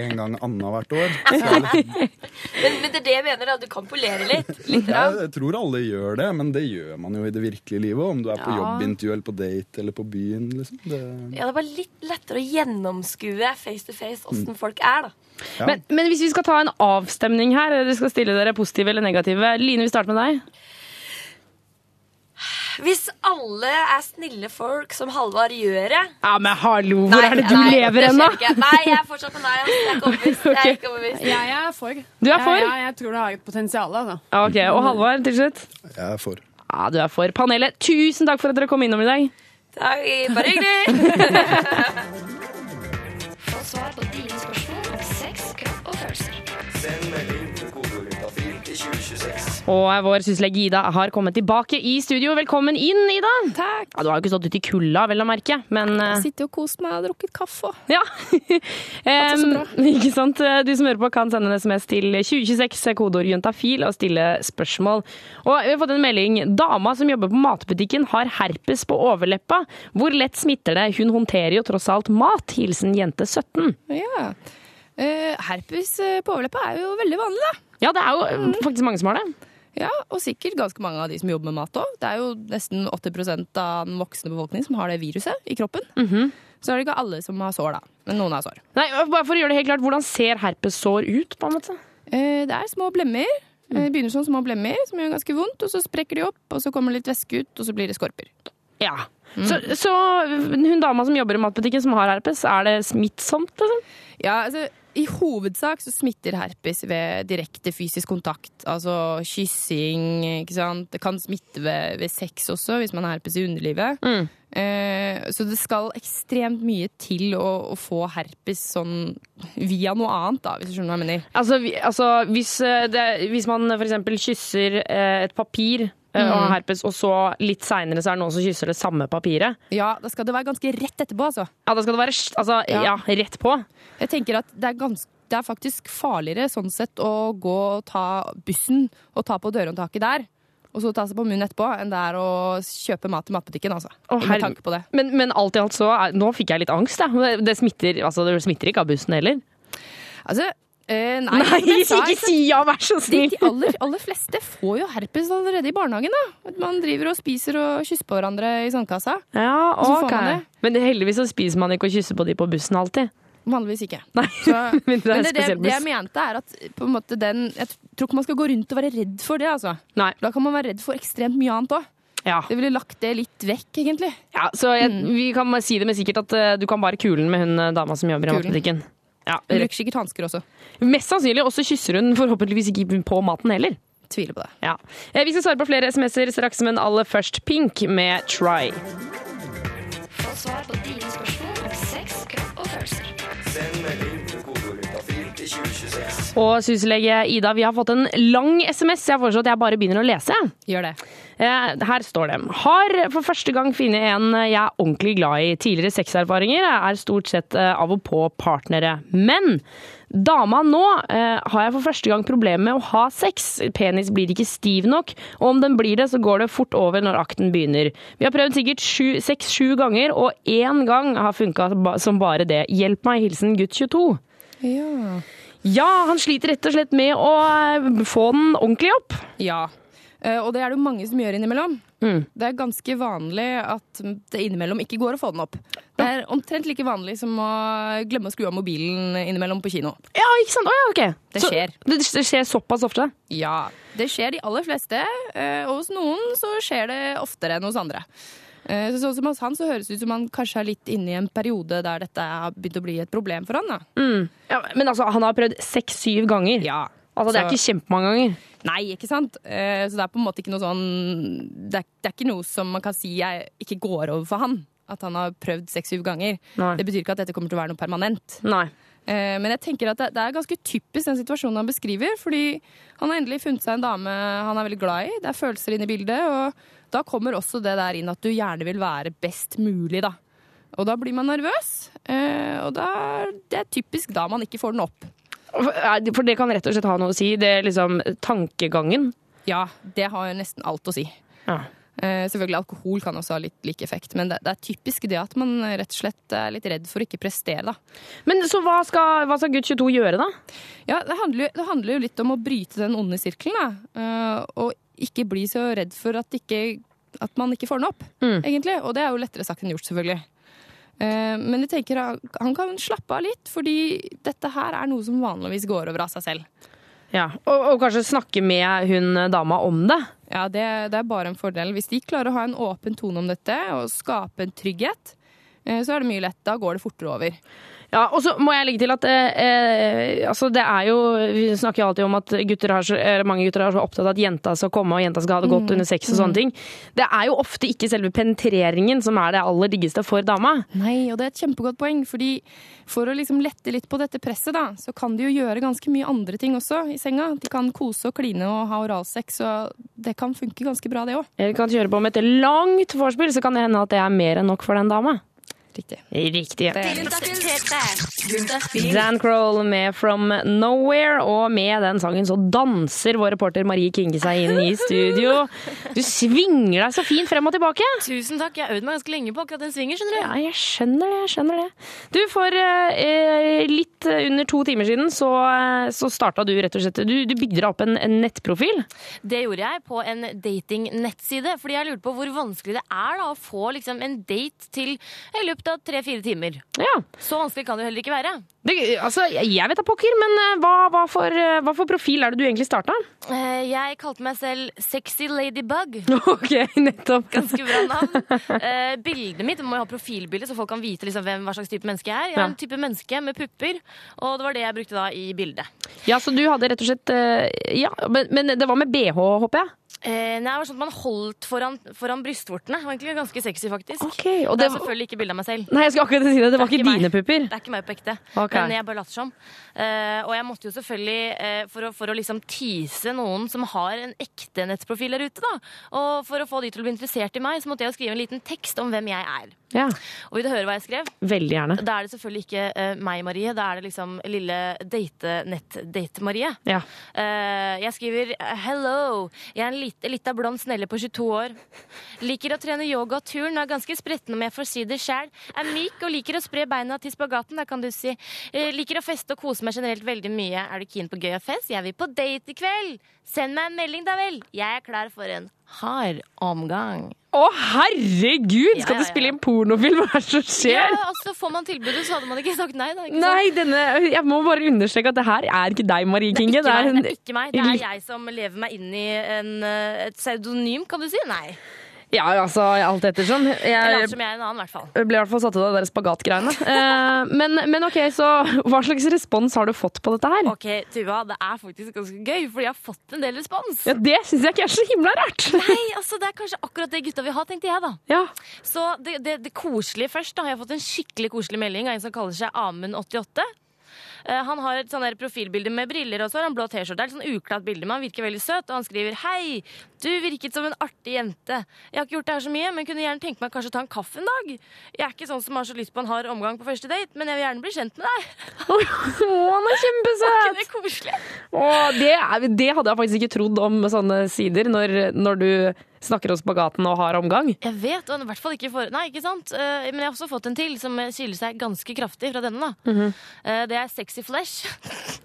Speaker 14: en gang annethvert år. Er
Speaker 12: Men, men det er det jeg mener, da. Du kan polere litt. litt
Speaker 14: ja, jeg tror alle gjør det, men det gjør man jo i det virkelige livet. Om du er på
Speaker 12: Ja.
Speaker 14: jobbintervju eller på date eller på byen. Liksom. Det,
Speaker 12: Ja, det er bare litt lettere å gjennomskue face to face åssen folk er, da.
Speaker 14: Ja.
Speaker 2: Men, men hvis vi skal ta en avstemning her, dere skal stille dere positive eller negative. Line, vi starter med deg.
Speaker 12: Hvis alle er snille folk som Halvard gjør det
Speaker 2: Ja, men hallo, hvor
Speaker 12: Nei,
Speaker 2: er det du
Speaker 12: nei,
Speaker 2: lever ennå?
Speaker 12: Nei, jeg er fortsatt på nei. ass. Jeg er ikke overbevist. Jeg er ikke overbevist.
Speaker 13: Jeg er for.
Speaker 2: Du er for?
Speaker 13: Ja, ja, jeg tror det har et potensial, altså.
Speaker 2: Ok, Og Halvard, til slutt?
Speaker 14: Jeg er for.
Speaker 2: Ja, du er for. Panelet, tusen takk for at dere kom innom i dag.
Speaker 12: Takk, bare hyggelig.
Speaker 5: Få svar på dine spørsmål Og
Speaker 2: vår syslege Ida har kommet tilbake i studio. Velkommen inn, Ida. Takk. Ja, du har jo ikke stått ute i kulda, vel å merke, men Jeg
Speaker 6: Sitter og koser meg og har drukket kaffe.
Speaker 2: Ja.
Speaker 6: bra.
Speaker 2: Ikke sant? Du som hører på kan sende en SMS til 2026, kodeord juntafil, og stille spørsmål. Og vi har fått en melding. Dama som jobber på matbutikken har herpes på overleppa. Hvor lett smitter det? Hun håndterer jo tross alt mat. Hilsen jente 17.
Speaker 6: Ja. Uh, herpes eh, på overleppa er jo veldig vanlig, da.
Speaker 2: Ja, det er jo eh, faktisk mange som har det.
Speaker 6: Ja, og sikkert ganske mange av de som jobber med mat òg. Det er jo nesten 80% av den voksne befolkning som har det viruset i kroppen. Så er det ikke alle som har sår, da. Men noen har sår.
Speaker 2: Nei, bare for å gjøre det helt klart, Hvordan ser herpessår ut? på en måte?
Speaker 6: Eh, det er små blemmer. Eh, Det begynner som små blemmer som gjør ganske vondt, og så sprekker de opp, og så kommer det litt væske ut, og så blir det skorper.
Speaker 2: Ja. Så, så hun dama som jobber i matbutikken som har herpes, er det smittsomt? Liksom?
Speaker 6: Ja, altså i hovedsak så smitter herpes ved direkte fysisk kontakt. Altså kyssing, ikke sant. Det kan smitte ved, ved sex også, hvis man har herpes i underlivet.
Speaker 2: Mm.
Speaker 6: Eh, så det skal ekstremt mye til å, å få herpes sånn via noe annet, da, hvis du skjønner hva jeg mener.
Speaker 2: Altså, vi, altså hvis, eh, det, hvis man f.eks. kysser eh, et papir eh, og
Speaker 6: Mm.
Speaker 2: herpes, og så litt seinere så er det noen som kysser det samme papiret
Speaker 6: Ja, da skal det være ganske rett etterpå, altså.
Speaker 2: Ja, da skal det være altså, ja.
Speaker 6: Ja.
Speaker 2: rett på.
Speaker 6: Jeg tenker at det er, ganske, det er faktisk farligere sånn sett å gå og ta bussen og ta på dørhåndtaket der, og så ta seg på munnen etterpå, enn det er å kjøpe mat i matbutikken, altså.
Speaker 2: Å,
Speaker 6: med tanke på det.
Speaker 2: Men, men alt i alt så Nå fikk jeg litt angst. Det, det, smitter, altså, det smitter ikke av bussen heller.
Speaker 6: Altså, eh, nei,
Speaker 2: Nei,
Speaker 6: men,
Speaker 2: ikke si ja, vær så snill!
Speaker 6: de aller, aller fleste får jo herpes allerede i barnehagen. da. Man driver og spiser og kysser på hverandre i sandkassa.
Speaker 2: Ja, ok.
Speaker 6: det.
Speaker 2: Men heldigvis så spiser man ikke og kysser på de på bussen alltid.
Speaker 6: Vanligvis ikke.
Speaker 2: Nei,
Speaker 6: Så,
Speaker 2: men det
Speaker 6: men det, det, det jeg mente, er at måte den Jeg tror ikke man skal gå rundt og være redd for det. altså.
Speaker 2: Nei.
Speaker 6: Da kan man være redd for ekstremt mye annet òg.
Speaker 2: Ja.
Speaker 6: Det ville lagt det litt vekk, egentlig.
Speaker 2: Ja, så jeg,
Speaker 6: Mm.
Speaker 2: Vi kan si det med sikkert at uh, du kan bare kulen med hun eh, dama som jobber i matbutikken. Ja,
Speaker 6: Hun bruker sikkert hansker også.
Speaker 2: Mest sannsynlig. Og så kysser hun forhåpentligvis ikke på maten heller.
Speaker 6: Tviler på det.
Speaker 2: Ja. Eh, Vi skal svare på flere SMS-er straks, men aller først Pink med Try.
Speaker 5: Få svar på dine spørsmål Og
Speaker 2: syslege Ida, vi har fått en lang SMS. Jeg foreslår at jeg bare begynner å lese.
Speaker 6: Gjør det.
Speaker 2: Eh, Her står det. Har for første gang funnet en jeg er ordentlig glad i. Tidligere sexerfaringer er stort sett eh, av og på partnere. Men dama nå eh, har jeg for første gang problemer med å ha sex. Penis blir ikke stiv nok, og om den blir det, så går det fort over når akten begynner. Vi har prøvd sikkert seks-sju ganger, og én gang har funka som bare det. Hjelp meg, hilsen gutt 22.
Speaker 6: Ja.
Speaker 2: Ja, han sliter rett og slett med å eh, få den ordentlig opp.
Speaker 6: Ja. Eh, Og det er det jo mange som gjør innimellom.
Speaker 2: Mm.
Speaker 6: Det er ganske vanlig at det innimellom ikke går å få den opp. Det er omtrent like vanlig som å glemme å skru av mobilen innimellom på kino.
Speaker 2: Ja, ikke sant? Oh, ja, ok.
Speaker 6: Det
Speaker 2: Så-
Speaker 6: skjer.
Speaker 2: Det, det skjer såpass ofte?
Speaker 6: Ja, det skjer de aller fleste, eh, og hos noen så skjer det oftere enn hos andre. Eh, Så sånn som hos han så høres det ut som han kanskje er litt inne i en periode der dette har begynt å bli et problem for han. da.
Speaker 2: Mm. Ja, men altså, han har prøvd seks-syv ganger.
Speaker 6: Ja.
Speaker 2: Altså, det er
Speaker 6: Så-
Speaker 2: ikke kjempemange ganger.
Speaker 6: Nei, ikke sant? Eh, Så det er på en måte ikke noe sånn Det er, det er ikke noe som man kan si jeg ikke går over for han. At han har prøvd seks-syv ganger.
Speaker 2: Nei.
Speaker 6: Det betyr ikke at dette kommer til å være noe permanent.
Speaker 2: Nei.
Speaker 6: Eh, Men jeg tenker at det, det er ganske typisk den situasjonen han beskriver. Fordi han har endelig funnet seg en dame han er veldig glad i. Det er følelser inne i bildet. Og da kommer også det der inn at du gjerne vil være best mulig, da. Og da blir man nervøs. eh, Og da, det er typisk da man ikke får den opp.
Speaker 2: For det kan rett og slett ha noe å si. Det er liksom tankegangen.
Speaker 6: Ja, det har nesten alt å si.
Speaker 2: Ja.
Speaker 6: Eh, selvfølgelig Alkohol kan også ha litt lik effekt, men det, det er typisk det at man rett og slett er litt redd for å ikke prestere. da.
Speaker 2: Men så hva skal, hva skal gutt 22 gjøre, da?
Speaker 6: Ja, det handler, det handler jo litt om å bryte den onde sirkelen. da. Eh, og ikke bli så redd for at, ikke, at man ikke får den opp, egentlig. Og det er jo lettere sagt enn gjort, selvfølgelig. Eh, men jeg tenker han- kan slappe av litt, fordi dette her er noe som vanligvis går over av seg selv.
Speaker 2: Ja, og, og kanskje snakke med hun dama om det.
Speaker 6: Ja, det, det er bare en fordel. Hvis de klarer å ha en åpen tone om dette og skape en trygghet, eh, så er det mye lett. Da går det fortere over.
Speaker 2: Ja, og så må jeg legge til at eh, eh, altså det er jo Vi snakker jo alltid om at gutter har så, eller mange gutter er så opptatt av at jenta skal komme og jenta skal ha det godt
Speaker 6: Mm,
Speaker 2: under sex og sånne
Speaker 6: mm.
Speaker 2: ting. Det er jo ofte ikke selve penetreringen som er det aller diggeste for dama.
Speaker 6: Nei, og det er et kjempegodt poeng, fordi for å liksom lette litt på dette presset, da, så kan de jo gjøre ganske mye andre ting også i senga. De kan kose og kline og ha oralsex, og det kan funke ganske bra, det òg.
Speaker 2: Eller kan kjøre på med et langt vorspiel, så kan det hende at det er mer enn nok for den dama.
Speaker 6: Riktig.
Speaker 2: Riktig. Dan Kroll med From Nowhere, og med den sangen så danser vår reporter Marie Kinge seg inn i studio. Du svinger deg så fint frem og tilbake.
Speaker 7: Tusen takk. Jeg har øvd meg ganske lenge på akkurat den svingen. skjønner du.
Speaker 2: Ja, jeg skjønner det. jeg skjønner det. Du, For eh, litt under to timer siden så, eh, så starta du rett og slett Du, du bygde deg opp en, en nettprofil.
Speaker 7: Det gjorde jeg på en datingnettside, fordi jeg lurte på hvor vanskelig det er da, å få liksom, en date til i løpet av tre-fire timer.
Speaker 2: Ja.
Speaker 7: Så vanskelig kan det jo heller ikke være.
Speaker 2: Det, altså, jeg vet da pokker, men eh, hva, hva, for, eh, hva for profil er det du egentlig starta?
Speaker 7: Eh, Jeg kalte meg selv Sexy Ladybug.
Speaker 2: Ok, nettopp.
Speaker 7: Ganske bra navn. Bildet mitt må jo ha profilbilde, så folk kan vite liksom hvem, hva slags type menneske jeg er. Jeg er
Speaker 2: Ja.
Speaker 7: en type menneske med pupper, og det var det jeg brukte da i bildet.
Speaker 2: Ja, så du hadde rett og slett Ja, men, men det var med bh, håper jeg?
Speaker 7: Eh, nei, det var sånn at Man holdt foran, foran brystvortene. Det var egentlig ganske sexy, faktisk.
Speaker 2: og
Speaker 7: det
Speaker 2: det
Speaker 7: er selvfølgelig ikke bilde av meg selv.
Speaker 2: Nei, jeg skulle akkurat si det. Det var ikke dine pupper.
Speaker 7: Det er ikke meg på ekte.
Speaker 2: Okay.
Speaker 7: Men jeg bare later som. Eh, og jeg måtte jo selvfølgelig, eh, for, å, for å liksom tease noen som har en ekte nettprofil der ute, da, og for å få de til å bli interessert i meg, så måtte jeg jo skrive en liten tekst om hvem jeg er.
Speaker 2: Ja,
Speaker 7: Og vil du høre hva jeg skrev?
Speaker 2: Veldig gjerne.
Speaker 7: Da er det selvfølgelig ikke uh, meg, Marie. Da er det liksom lille date-nett-date-Marie.
Speaker 2: Ja.
Speaker 7: Uh, jeg skriver Hello. Jeg er en lit- lita blond snelle på 22 år. Liker å trene yoga og turn. Er ganske spretten om jeg får si det sjæl. Er myk og liker å spre beina til spagaten, da kan du si. Uh, liker å feste og kose meg generelt veldig mye. Er du keen på gøy og fest? Jeg vil på date i kveld. Send meg en melding, da vel. Jeg er klar for en hard omgang.
Speaker 2: Å, herregud! Skal
Speaker 7: Ja, ja,
Speaker 2: du spille inn pornofilm? Hva er det som skjer?
Speaker 7: Ja, altså Får man tilbudet, så hadde man ikke sagt nei. Da, ikke?
Speaker 2: Nei, denne, jeg må bare understreke at det her er ikke deg, Marie Kinge.
Speaker 7: Det er, ikke meg,
Speaker 2: en-
Speaker 7: det er ikke meg. Det er jeg som lever meg inn i en, eh, et pseudonym, kan du si. Nei.
Speaker 2: Ja, altså, alt ettersom.
Speaker 7: Jeg som jeg er en annen, i hvert fall.
Speaker 2: ble i hvert fall satt ut av de spagatgreiene. Eh, men, men ok, så hva slags respons har du fått på dette her?
Speaker 7: Ok, Tuva, det er faktisk ganske gøy, fordi jeg har fått en del respons.
Speaker 2: Ja, Det syns jeg ikke er så himla rart.
Speaker 7: Nei, altså Det er kanskje akkurat det gutta vil ha, tenkte jeg, da.
Speaker 2: Ja.
Speaker 7: Så det, det, det koselige først, da har jeg fått en skikkelig koselig melding av en som kaller seg Amund88. Eh, Han har et sånn profilbilde med briller og så har han blå T-skjorte. Det er et sånn uklart bilde, men han virker veldig søt. Og han skriver Hei, du virket som en artig jente. Jeg har ikke gjort det her så mye, men kunne gjerne tenke meg kanskje å ta en kaffe en dag. Jeg er ikke sånn som har så lyst på en hard omgang på første date, men jeg vil gjerne bli kjent med deg.
Speaker 2: Å, han er kjempesøt!
Speaker 7: Det koselig?
Speaker 2: Å, det, er, det hadde jeg faktisk ikke trodd om sånne sider, når, når du snakker om spagaten og har omgang.
Speaker 7: Jeg vet, og i hvert fall ikke for... Nei, ikke sant? Eh, Men jeg har også fått en til som skiller seg ganske kraftig fra denne. da.
Speaker 2: Mm
Speaker 7: -hmm. Det er Sexy Flesh.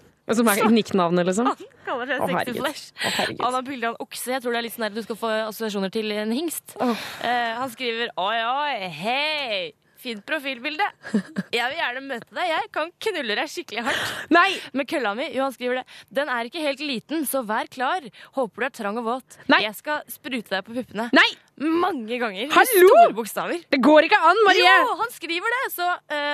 Speaker 2: Som er nicknavnet, liksom.
Speaker 7: Kaller
Speaker 2: seg
Speaker 7: Sexy. Flesh.
Speaker 2: Å, herregud.
Speaker 7: Han har bilde av en okse. Jeg tror det er litt sånn der du skal få assosiasjoner til en hingst. Eh, han skriver oi, oi, hei. Fint profilbilde. Jeg vil gjerne møte deg. Jeg kan knulle deg skikkelig hardt.
Speaker 2: Nei!
Speaker 7: Med kølla mi. Jo, han skriver det. Den er ikke helt liten, så vær klar. Håper du er trang og våt. Nei! Jeg skal sprute deg på puppene.
Speaker 2: Nei!
Speaker 7: Mange ganger.
Speaker 2: Hallo!
Speaker 7: Store bokstaver.
Speaker 2: Det går ikke an, Marie!
Speaker 7: Jo, han skriver det! Så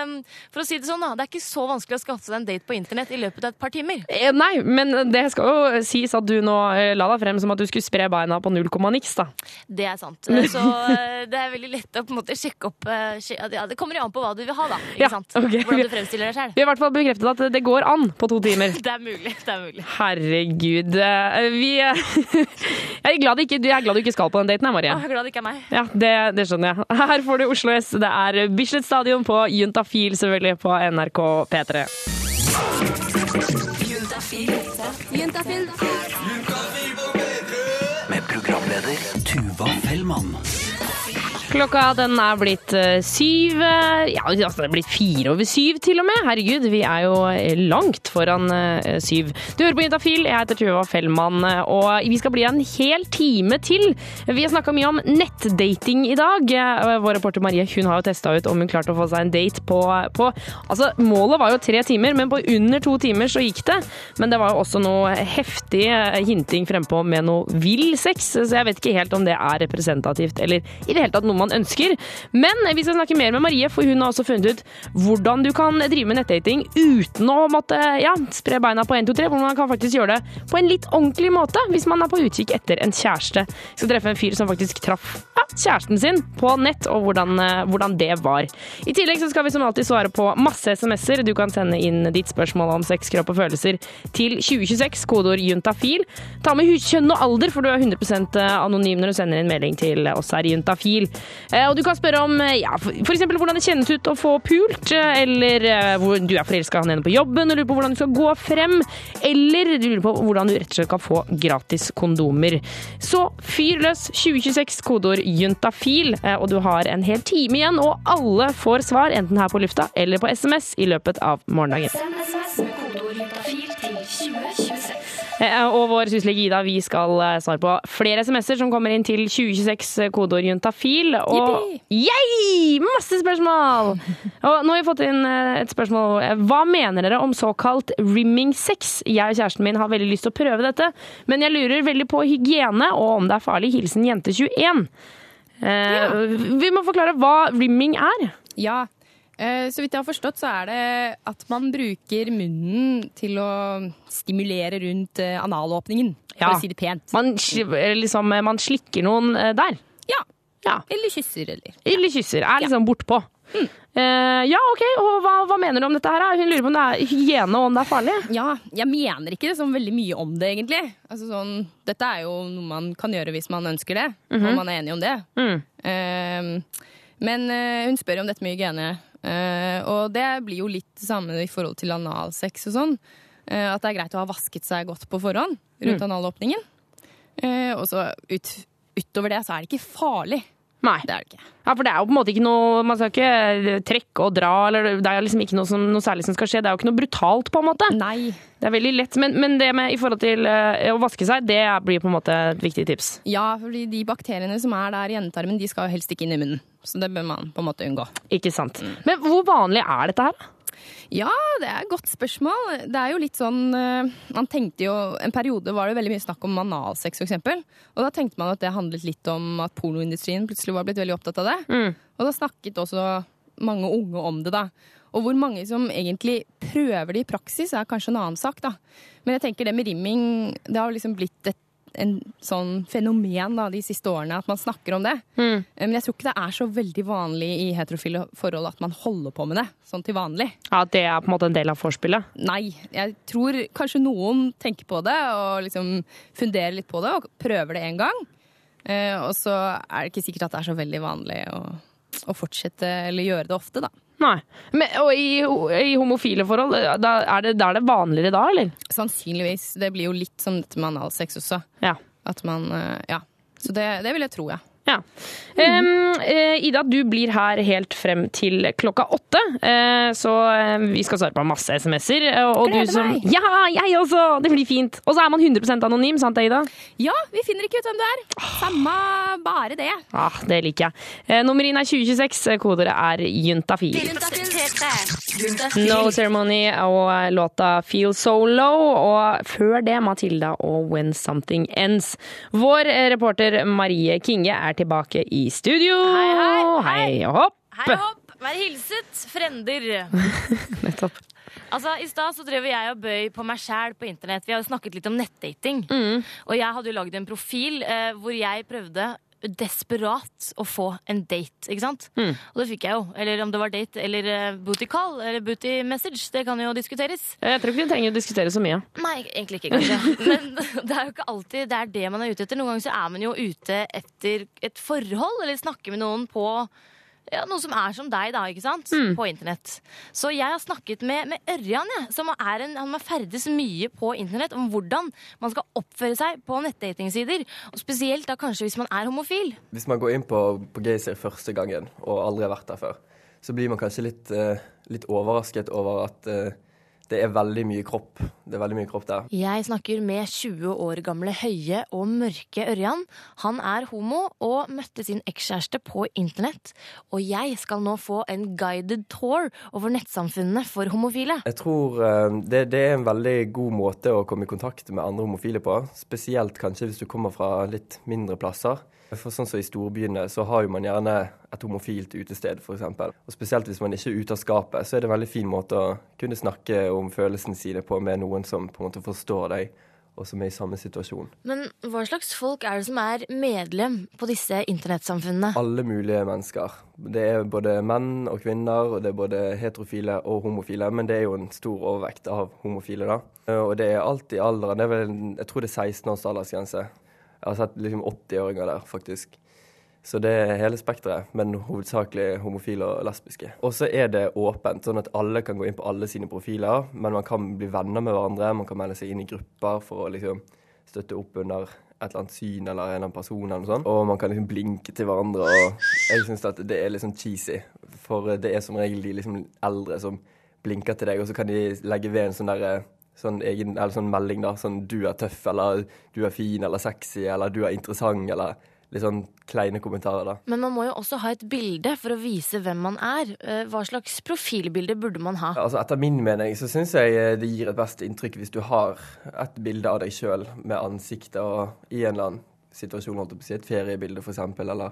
Speaker 7: um, for å si det sånn, da. Det er ikke så vanskelig å skaffe seg en date på internett i løpet av et par timer.
Speaker 2: Eh, Nei, men det skal jo sies at du nå eh, la deg frem som at du skulle spre beina på null komma niks, da.
Speaker 7: Det er sant. Så eh, det er veldig lett å på en måte sjekke opp eh, ja, Det kommer jo an på hva du vil ha, da. Ikke
Speaker 2: Ja,
Speaker 7: sant?
Speaker 2: Okay.
Speaker 7: Hvordan du fremstiller deg selv.
Speaker 2: Vi har i hvert fall bekreftet at det går an på to timer.
Speaker 7: Det er mulig. det er mulig.
Speaker 2: Herregud. Vi Jeg er glad, ikke, jeg er glad du ikke skal på den daten, her, Marie.
Speaker 7: Jeg er glad det ikke er meg.
Speaker 2: Ja, det, det skjønner jeg. Her får du Oslo S. Det er Bislett Stadion på Juntafil, selvfølgelig, på NRK P3.
Speaker 11: Med programleder Tuva Fellmann.
Speaker 2: Klokka den er blitt eh, syv eh, Ja, altså, det er blitt fire over syv til og med. Herregud, vi er jo eh, langt foran syv. Du hører på Intafil, jeg heter Tuva Fellmann, og vi skal bli en hel time til. Vi har snakka mye om nettdating i dag. Vår reporter Marie hun har jo testa ut om hun klarte å få seg en date på, på Altså, målet var jo tre timer, men på under to timer så gikk det. Men det var jo også noe heftig hinting frempå med noe vill sex, så jeg vet ikke helt om det er representativt eller i det hele tatt noe man ønsker. Men vi skal snakke mer med Marie, for hun har også funnet ut hvordan du kan drive med nettdating uten å måtte ja, spre beina på 1, 2, 3. Hvordan man kan faktisk gjøre det på en litt ordentlig måte hvis man er på utkikk etter en kjæreste. Vi Skal treffe en fyr som faktisk traff ja, kjæresten sin på nett, og hvordan, eh, hvordan det var. I tillegg så skal vi som alltid svare på masse SMS-er. Du kan sende inn ditt spørsmål om sex, kropp og følelser til 2026, kodeord juntafil. Ta med kjønn og alder, for du er 100% anonym når du sender inn melding til oss her i Juntafil. Eh, Og du kan spørre om eh, ja, eksempel hvordan det kjennes ut å få pult, eh, eller hvor du er forelska han ene på jobben og lurer på hvordan du skal gå frem, eller du lurer på hvordan du rett og slett kan få gratis kondomer. Så fyr løs 2026, kodeord juntafil, og du har en hel time igjen, og alle får svar, enten her på lufta eller på SMS, i løpet av morgendagen.
Speaker 5: SMS med kodeord juntafil til 2026.
Speaker 2: Eh, Og vår syslege Ida, vi skal eh, svare på flere SMS-er som kommer inn til 2026, eh, kodeord juntafil. Og Yay! Masse spørsmål! Og nå har vi fått inn et spørsmål. Hva mener dere om såkalt rimming sex? Jeg og kjæresten min har veldig lyst til å prøve dette, men jeg lurer veldig på hygiene og om det er farlig. Hilsen jente21. Ja. Vi må forklare hva rimming er.
Speaker 6: Ja. Eh, Så vidt jeg har forstått, så er det at man bruker munnen til å stimulere rundt eh, analåpningen, for
Speaker 2: Ja.
Speaker 6: å si det pent.
Speaker 2: Man, liksom, eh, man slikker noen der.
Speaker 6: Ja.
Speaker 2: Ja.
Speaker 6: Eller kysser, eller.
Speaker 2: Eller kysser. Er liksom bortpå. Eh, ja, OK. Og hva, hva mener du om dette her? Hun lurer på om det er hygiene og om det er farlig.
Speaker 6: Ja, jeg mener ikke så veldig mye om det, egentlig. Altså, sånn, dette er jo noe man kan gjøre hvis man ønsker det,
Speaker 2: Mhm.
Speaker 6: og man er enig om det.
Speaker 2: Mm.
Speaker 6: Uh, men uh, hun spør jo om dette med hygiene, og det blir jo litt det samme i forhold til analsex og sånn. Eh, at det er greit å ha vasket seg godt på forhånd rundt
Speaker 2: Mm.
Speaker 6: analåpningen. Eh, og så ut, utover det så er det ikke farlig.
Speaker 2: Nei.
Speaker 6: Det er det ikke.
Speaker 2: Ja, for det er jo på en måte ikke noe Man skal ikke trekke og dra, eller det er liksom ikke noe, som, noe særlig som skal skje. Det er jo ikke noe brutalt, på en måte.
Speaker 6: Nei.
Speaker 2: Det er veldig lett. Men, men det med i forhold til uh, å vaske seg, det blir på en måte et viktig tips.
Speaker 6: Ja, fordi de bakteriene som er der i endetarmen, de skal jo helst ikke inn i munnen. Så det bør man på en måte unngå.
Speaker 2: Ikke sant. Men hvor vanlig er dette her?
Speaker 6: Ja, det er et godt spørsmål. Det er jo litt sånn eh, Man tenkte jo En periode var det veldig mye snakk om analsex, f.eks. Og da tenkte man at det handlet litt om at pornoindustrien plutselig var blitt veldig opptatt av det.
Speaker 2: Mm.
Speaker 6: Og da snakket også mange unge om det, da. Og hvor mange som egentlig prøver det i praksis, er kanskje en annen sak, da. Men jeg tenker det med rimming, det har liksom blitt et en sånn fenomen da, de siste årene, at man snakker om det.
Speaker 2: Mm.
Speaker 6: Men jeg tror ikke det er så veldig vanlig i heterofile forhold at man holder på med det sånn til vanlig.
Speaker 2: Ja, At det er på en måte en del av vorspielet?
Speaker 6: Nei, jeg tror kanskje noen tenker på det og liksom funderer litt på det og prøver det en gang. Eh, og så er det ikke sikkert at det er så veldig vanlig å, å fortsette eller gjøre det ofte, da.
Speaker 2: Nei. Men, og i, i homofile forhold, da er, det, da er det vanligere da, eller?
Speaker 6: Sannsynligvis. Det blir jo litt som dette med analsex også.
Speaker 2: Ja.
Speaker 6: At man eh, Ja. Så det, det vil jeg tro, ja.
Speaker 2: Ja. Mm. eh, Ida, du blir her helt frem til klokka åtte. Eh, så eh, vi skal svare på masse SMS-er. eh, Og du som
Speaker 6: meg.
Speaker 2: Ja, jeg også! Det blir fint. Og så er man 100 anonym, sant Ida?
Speaker 6: Ja, vi finner ikke ut hvem du er. Samme bare det.
Speaker 2: Ah, det liker jeg. Eh, nummer inn er 2026. eh, Kodeordet er juntafil. No Ceremony og låta Feel So Low, og før det Matilda og When Something Ends. Vår reporter Marie Kinge er tilbake i studio.
Speaker 7: Hei, hei,
Speaker 2: Hei og hopp!
Speaker 7: Hei hopp, vær hilset, frender.
Speaker 2: Nettopp.
Speaker 7: Altså, I stad så drev jeg og bøy på meg sjæl på internett. Vi har jo snakket litt om nettdating.
Speaker 2: Mm.
Speaker 7: Og jeg hadde jo lagd en profil eh, hvor jeg prøvde desperat å få en date, ikke sant?
Speaker 2: Mm.
Speaker 7: Og det fikk jeg jo. Eller om det var date eller uh, booty call eller booty message. Det kan jo diskuteres.
Speaker 2: Jeg tror ikke vi trenger å diskutere så mye.
Speaker 7: Nei, egentlig ikke, kanskje. Men det er jo ikke alltid det er det man er ute etter. Noen ganger så er man jo ute etter et forhold, eller snakker med noen på ja, noe som er som deg, da, ikke sant?
Speaker 2: Mm.
Speaker 7: På internett. Så jeg har snakket med, med Ørjan, jeg, som er en, han har ferdes mye på internett, om hvordan man skal oppføre seg på nettdatingsider. Og spesielt da kanskje hvis man er homofil.
Speaker 17: Hvis man går inn på, på Gaysir første gangen og aldri har vært der før, så blir man kanskje litt, eh, litt overrasket over at eh, det er veldig mye kropp. Det er veldig mye kropp der.
Speaker 7: Jeg snakker med 20 år gamle høye og mørke Ørjan. Han er homo og møtte sin ekskjæreste på internett. Og jeg skal nå få en guided tour over nettsamfunnene for homofile.
Speaker 17: Jeg tror eh, det, det er en veldig god måte å komme i kontakt med andre homofile på. Spesielt kanskje hvis du kommer fra litt mindre plasser. For sånn som I storbyene så har jo man gjerne et homofilt utested, f.eks. Og spesielt hvis man ikke er ute av skapet, så er det en veldig fin måte å kunne snakke om følelsene sine på med noen som på en måte forstår deg, og som er i samme situasjon.
Speaker 7: Men hva slags folk er det som er medlem på disse internettsamfunnene?
Speaker 17: Alle mulige mennesker. Det er både menn og kvinner, og det er både heterofile og homofile. Men det er jo en stor overvekt av homofile, da. Og det er alt i alderen. Det er vel, jeg tror det er 16 års aldersgrense. Jeg har sett liksom 80-åringer der, faktisk. Så det er hele spekteret, men hovedsakelig homofile og lesbiske. Og så er det åpent, sånn at alle kan gå inn på alle sine profiler, men man kan bli venner med hverandre, man kan melde seg inn i grupper for å liksom støtte opp under et eller annet syn eller en eller annen person eller noe sånt. Og man kan liksom blinke til hverandre, og jeg syns at det er sånn cheesy. For det er som regel de liksom eldre som blinker til deg, og så kan de legge ved en sånn derre sånn, egen, eller sånn melding, da. Sånn 'du er tøff', eller 'du er fin', eller 'sexy', eller 'du er interessant', eller litt sånn kleine kommentarer, da.
Speaker 7: Men man må jo også ha et bilde for å vise hvem man er. Eh, Hva slags profilbilde burde man ha?
Speaker 17: Altså, etter min mening så syns jeg eh, det gir et best inntrykk hvis du har et bilde av deg sjøl med ansiktet og i en eller annen situasjon, holdt jeg på å si, et feriebilde for eksempel, eller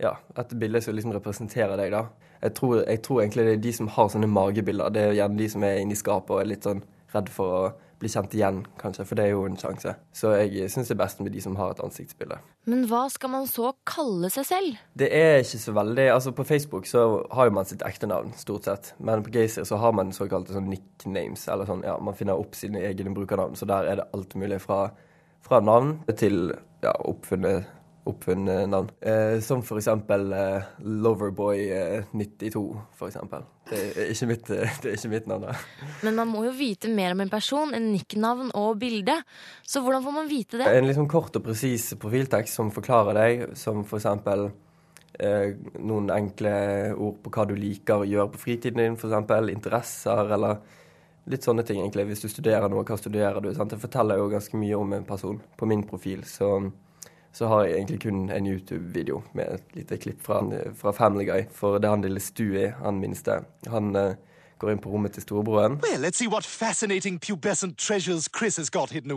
Speaker 17: ja, et bilde som liksom representerer deg, da. Jeg tror, jeg tror egentlig det er de som har sånne magebilder, det er gjerne de som er inni skapet og er litt sånn redd for å bli kjent igjen, kanskje, for det er jo en sjanse. Så jeg syns det er best med de som har et ansiktsbilde.
Speaker 7: Men hva skal man så kalle seg selv?
Speaker 17: Det er ikke så veldig Altså På Facebook så har jo man sitt ekte navn, stort sett. Men på Gazer så har man såkalte sånn nicknames, eller sånn, ja, man finner opp sine egne brukernavn. Så der er det alt mulig fra, fra navn til ja, oppfunnet, oppfunnet navn. Eh, som for eksempel eh, Loverboy92, for eksempel. Det er ikke mitt, eh, det er ikke mitt navn. da.
Speaker 7: Men man må jo vite mer om en person enn nicknavn og bilde. Så hvordan får man vite det?
Speaker 17: En liksom kort og presis profiltekst som forklarer deg, som for eksempel eh, noen enkle ord på hva du liker å gjøre på fritiden din, for eksempel interesser, eller litt sånne ting, egentlig. Hvis du studerer noe, hva studerer du? Sant? Det forteller jo ganske mye om en person på min profil. Så, så har jeg egentlig kun en YouTube-video med et lite klipp fra, fra Family Guy. For det han lille Stewie, han minste. Han eh, går inn på rommet til storebroren.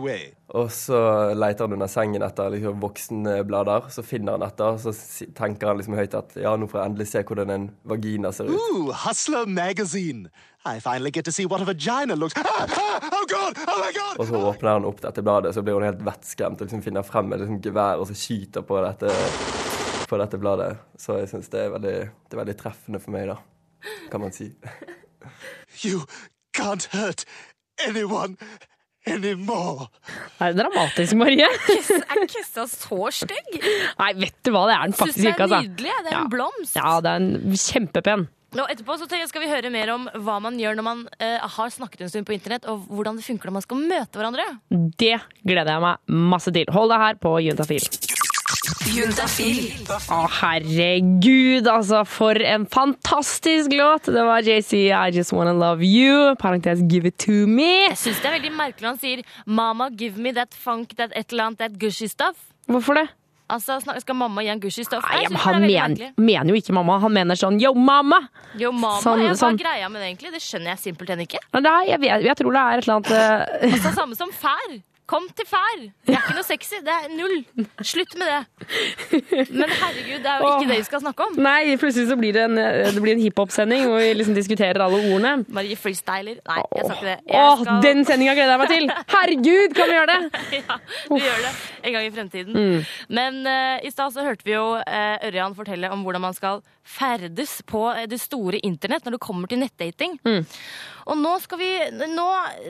Speaker 18: Well.
Speaker 17: Og så leter han under sengen etter liksom, voksenblader. Så finner han etter, så tenker han liksom høyt at ja, nå får jeg endelig se hvordan en vagina ser ut.
Speaker 18: Ooh, Hustler magazine. I finally get to see what a vagina looks. Ah, ah, oh God! Oh my God!
Speaker 17: Og så åpner han opp dette bladet, så blir hun helt vettskremt og liksom finner frem et liksom gevær og så skyter på dette, på dette bladet. Så jeg syns det, det er veldig treffende for meg, da. Kan man si.
Speaker 18: You can't hurt anyone anymore.
Speaker 2: Det er dramatisk, Marie.
Speaker 7: Er Kessa så stygg?
Speaker 2: Nei, vet du hva, det er den
Speaker 7: Syns
Speaker 2: faktisk
Speaker 7: det er
Speaker 2: ikke, altså.
Speaker 7: nydelig. Det er en blomst.
Speaker 2: Ja, det er en kjempepen.
Speaker 7: Og etterpå så jeg, skal vi høre mer om hva man gjør når man uh, har snakket en stund på internett, og hvordan det funker når man skal møte hverandre.
Speaker 2: Det gleder jeg meg masse til. Hold deg her på Juntafil.
Speaker 5: Juntafil.
Speaker 2: Å, herregud, altså, for en fantastisk låt! Det var JC, I Just Wanna Love You. Parentes Give It To Me.
Speaker 7: Jeg syns det er veldig merkelig han sier 'Mama, give me that funk, that et eller annet, that gushy stuff'.
Speaker 2: Hvorfor det?
Speaker 7: Altså, Skal mamma gi han gushy stuff?
Speaker 2: Nei, men han
Speaker 7: det er
Speaker 2: men, mener jo ikke mamma, han mener sånn yo, mamma!
Speaker 7: Jo, mamma,
Speaker 2: Sånn-
Speaker 7: jeg, Hva
Speaker 2: sånn-
Speaker 7: greia med det egentlig? Det skjønner jeg simpelthen ikke.
Speaker 2: Nei, jeg, vet, jeg tror det er et eller annet eh,
Speaker 7: Altså, Samme som fær. Kom til fær! Det er ikke noe sexy. Det er null. Slutt med det. Men herregud, det er jo ikke
Speaker 2: Åh.
Speaker 7: det vi skal snakke om.
Speaker 2: Nei, plutselig så blir det en, eh, det blir en hiphop-sending hvor vi liksom diskuterer alle ordene.
Speaker 7: Marie freestyler. Nei, jeg sa ikke det. Jeg
Speaker 2: Åh,
Speaker 7: skal-
Speaker 2: den sendinga gleder jeg meg til! Herregud, kan vi gjøre det?
Speaker 7: ja, vi gjør det en gang i fremtiden.
Speaker 2: Mm.
Speaker 7: Men eh, i stad så hørte vi jo uh, Ørjan fortelle om hvordan man skal ferdes på det store internett når det kommer til nettdating.
Speaker 2: Mm.
Speaker 7: Og nå skal, vi, nå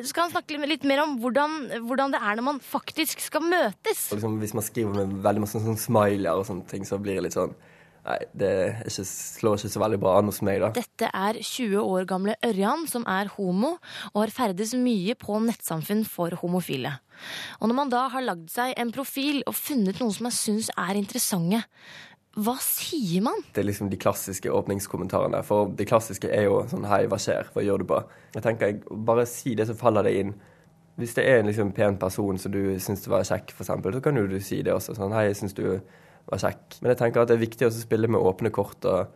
Speaker 7: skal han snakke litt mer om hvordan, hvordan det er når man faktisk skal møtes.
Speaker 17: Liksom, hvis man skriver med veldig masse sånn smileyer og sånne ting, så blir det litt sånn Nei, det er ikke, slår ikke så veldig bra an hos meg, da.
Speaker 7: Dette er 20 år gamle Ørjan, som er homo, og har ferdes mye på nettsamfunn for homofile. Og når man da har lagd seg en profil og funnet noen som man syns er interessante, hva sier man?
Speaker 17: Det er liksom de klassiske åpningskommentarene. For de klassiske er jo sånn Hei, hva skjer? Hva gjør du på? Jeg tenker, Bare si det som faller deg inn. Hvis det er en liksom pen person som du syns var kjekk, eksempel, så kan jo du si det også. Sånn Hei, jeg syns du var kjekk. Men jeg tenker at det er viktig å spille med åpne kort og,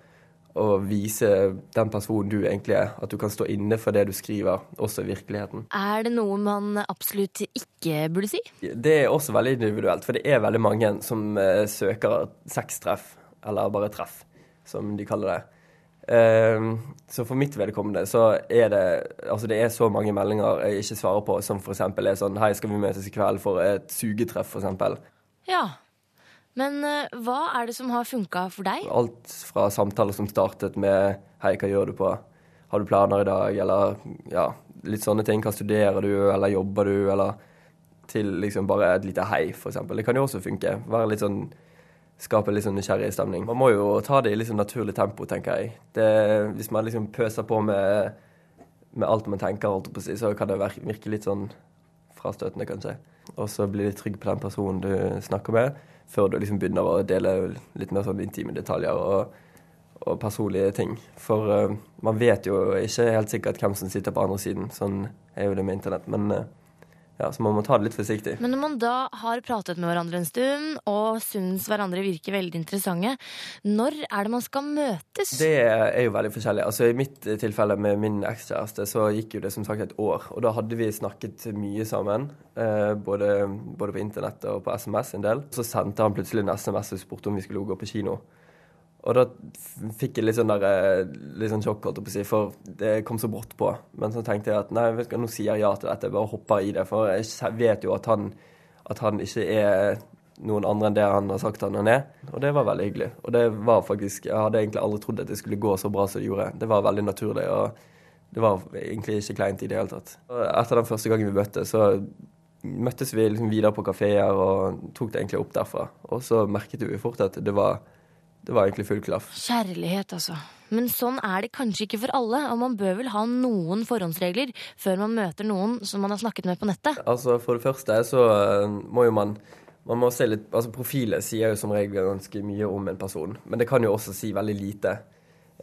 Speaker 17: og vise den personen du egentlig er. At du kan stå inne for det du skriver, også i virkeligheten.
Speaker 7: Er det noe man absolutt ikke burde si?
Speaker 17: Det er også veldig individuelt, for det er veldig mange som eh, søker sextreff, eller bare treff, som de kaller det. Ehm, så for mitt vedkommende så er det Altså det er så mange meldinger jeg ikke svarer på, som eksempel er sånn Hei, skal vi møtes i kveld for et sugetreff, eksempel.
Speaker 7: Ja. Men eh, hva er det som har funka for deg?
Speaker 17: Alt fra samtaler som startet med Hei, hva gjør du på? Har du planer i dag? Eller ja, litt sånne ting. Hva studerer du, eller jobber du, eller til liksom bare et lite hei, eksempel. Det kan jo også funke. Være litt sånn Skape litt sånn nysgjerrig stemning. Man må jo ta det i litt sånn naturlig tempo, tenker jeg. Det, hvis man liksom pøser på med, med alt man tenker, si, så kan det virke litt sånn frastøtende, kanskje. Og så bli litt trygg på den personen du snakker med, før du liksom begynner å dele litt mer sånn intime detaljer. Og, og personlige ting. For uh, man vet jo ikke helt sikkert hvem som sitter på andre siden. Sånn er jo det med internett. Men eh, ja, så man må ta det litt forsiktig.
Speaker 7: Men når man da har pratet med hverandre en stund og syns hverandre virker veldig interessante, når er det man skal møtes?
Speaker 17: Det er jo veldig forskjellig. Altså I mitt tilfelle med min ekskjæreste så gikk jo det som sagt et år. Og da hadde vi snakket mye sammen, eh, både, både på internett og på SMS en del. Så sendte han plutselig en SMS og spurte om vi skulle gå på kino. Og da fikk jeg litt sånn, der, eh, litt sånn sjokk, holdt jeg på å si, for det kom så brått på. Men så tenkte jeg at nei, vet du nå sier jeg ja til dette, bare hopper i det. For jeg vet jo at han, at han ikke er noen andre enn det han har sagt han er. Og det var veldig hyggelig. Og det var faktisk Jeg hadde egentlig aldri trodd at det skulle gå så bra som det gjorde. Det var veldig naturlig, og det var egentlig ikke kleint i det hele tatt. Og etter den første gangen vi møttes, så møttes vi liksom videre på kafeer og tok det egentlig opp derfra. Og så merket vi fort at det var, det var egentlig full klaff.
Speaker 7: Kjærlighet, altså. Men sånn er det kanskje ikke for alle, og man bør vel ha noen forhåndsregler før man møter noen som man har snakket med på nettet.
Speaker 17: Altså For det første så eh, må jo man man må se litt, altså Profilet sier jo som regel ganske mye om en person, men det kan jo også si veldig lite.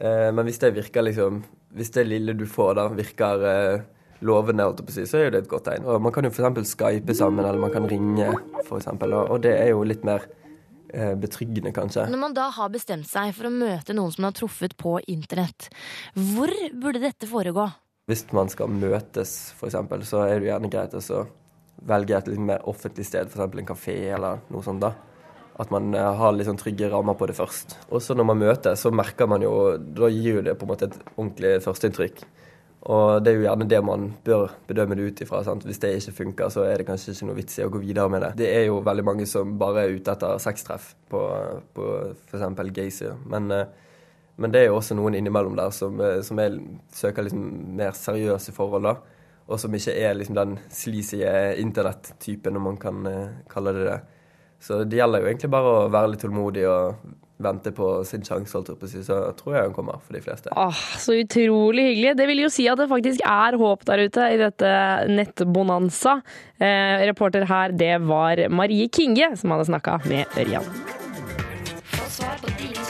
Speaker 17: Eh, men hvis det virker liksom Hvis det lille du får, da virker eh, lovende, så er jo det et godt tegn. Og Man kan jo f.eks. skype sammen, eller man kan ringe, f.eks. Og, og det er jo litt mer betryggende, kanskje.
Speaker 7: Når man da har bestemt seg for å møte noen som man har truffet på internett, hvor burde dette foregå?
Speaker 17: Hvis man skal møtes, f.eks., så er det gjerne greit å velge et litt mer offentlig sted, f.eks. en kafé eller noe sånt. da. At man eh, har litt sånn trygge rammer på det først. Og så når man møtes, så merker man jo Da gir jo det på en måte et ordentlig førsteinntrykk. Og det er jo gjerne det man bør bedømme det ut ifra. sant? Hvis det ikke funker, så er det kanskje ikke noe vits i å gå videre med det. Det er jo veldig mange som bare er ute etter sextreff på, på f.eks. Gaysir. Men, eh, men det er jo også noen innimellom der som, eh, som er, søker liksom mer seriøse forhold, da. Og som ikke er liksom den sleazy internett-typen, om man kan eh, kalle det det. Så det gjelder jo egentlig bare å være litt tålmodig og vente på sin sjanse, holdt jeg på å si. Så tror jeg han kommer for de fleste.
Speaker 2: Åh, så utrolig hyggelig. Det vil jo si at det faktisk er håp der ute i dette nettbonanza. Eh, reporter her, det var Marie Kinge som hadde snakka med Ørjan.
Speaker 5: Få svar på dine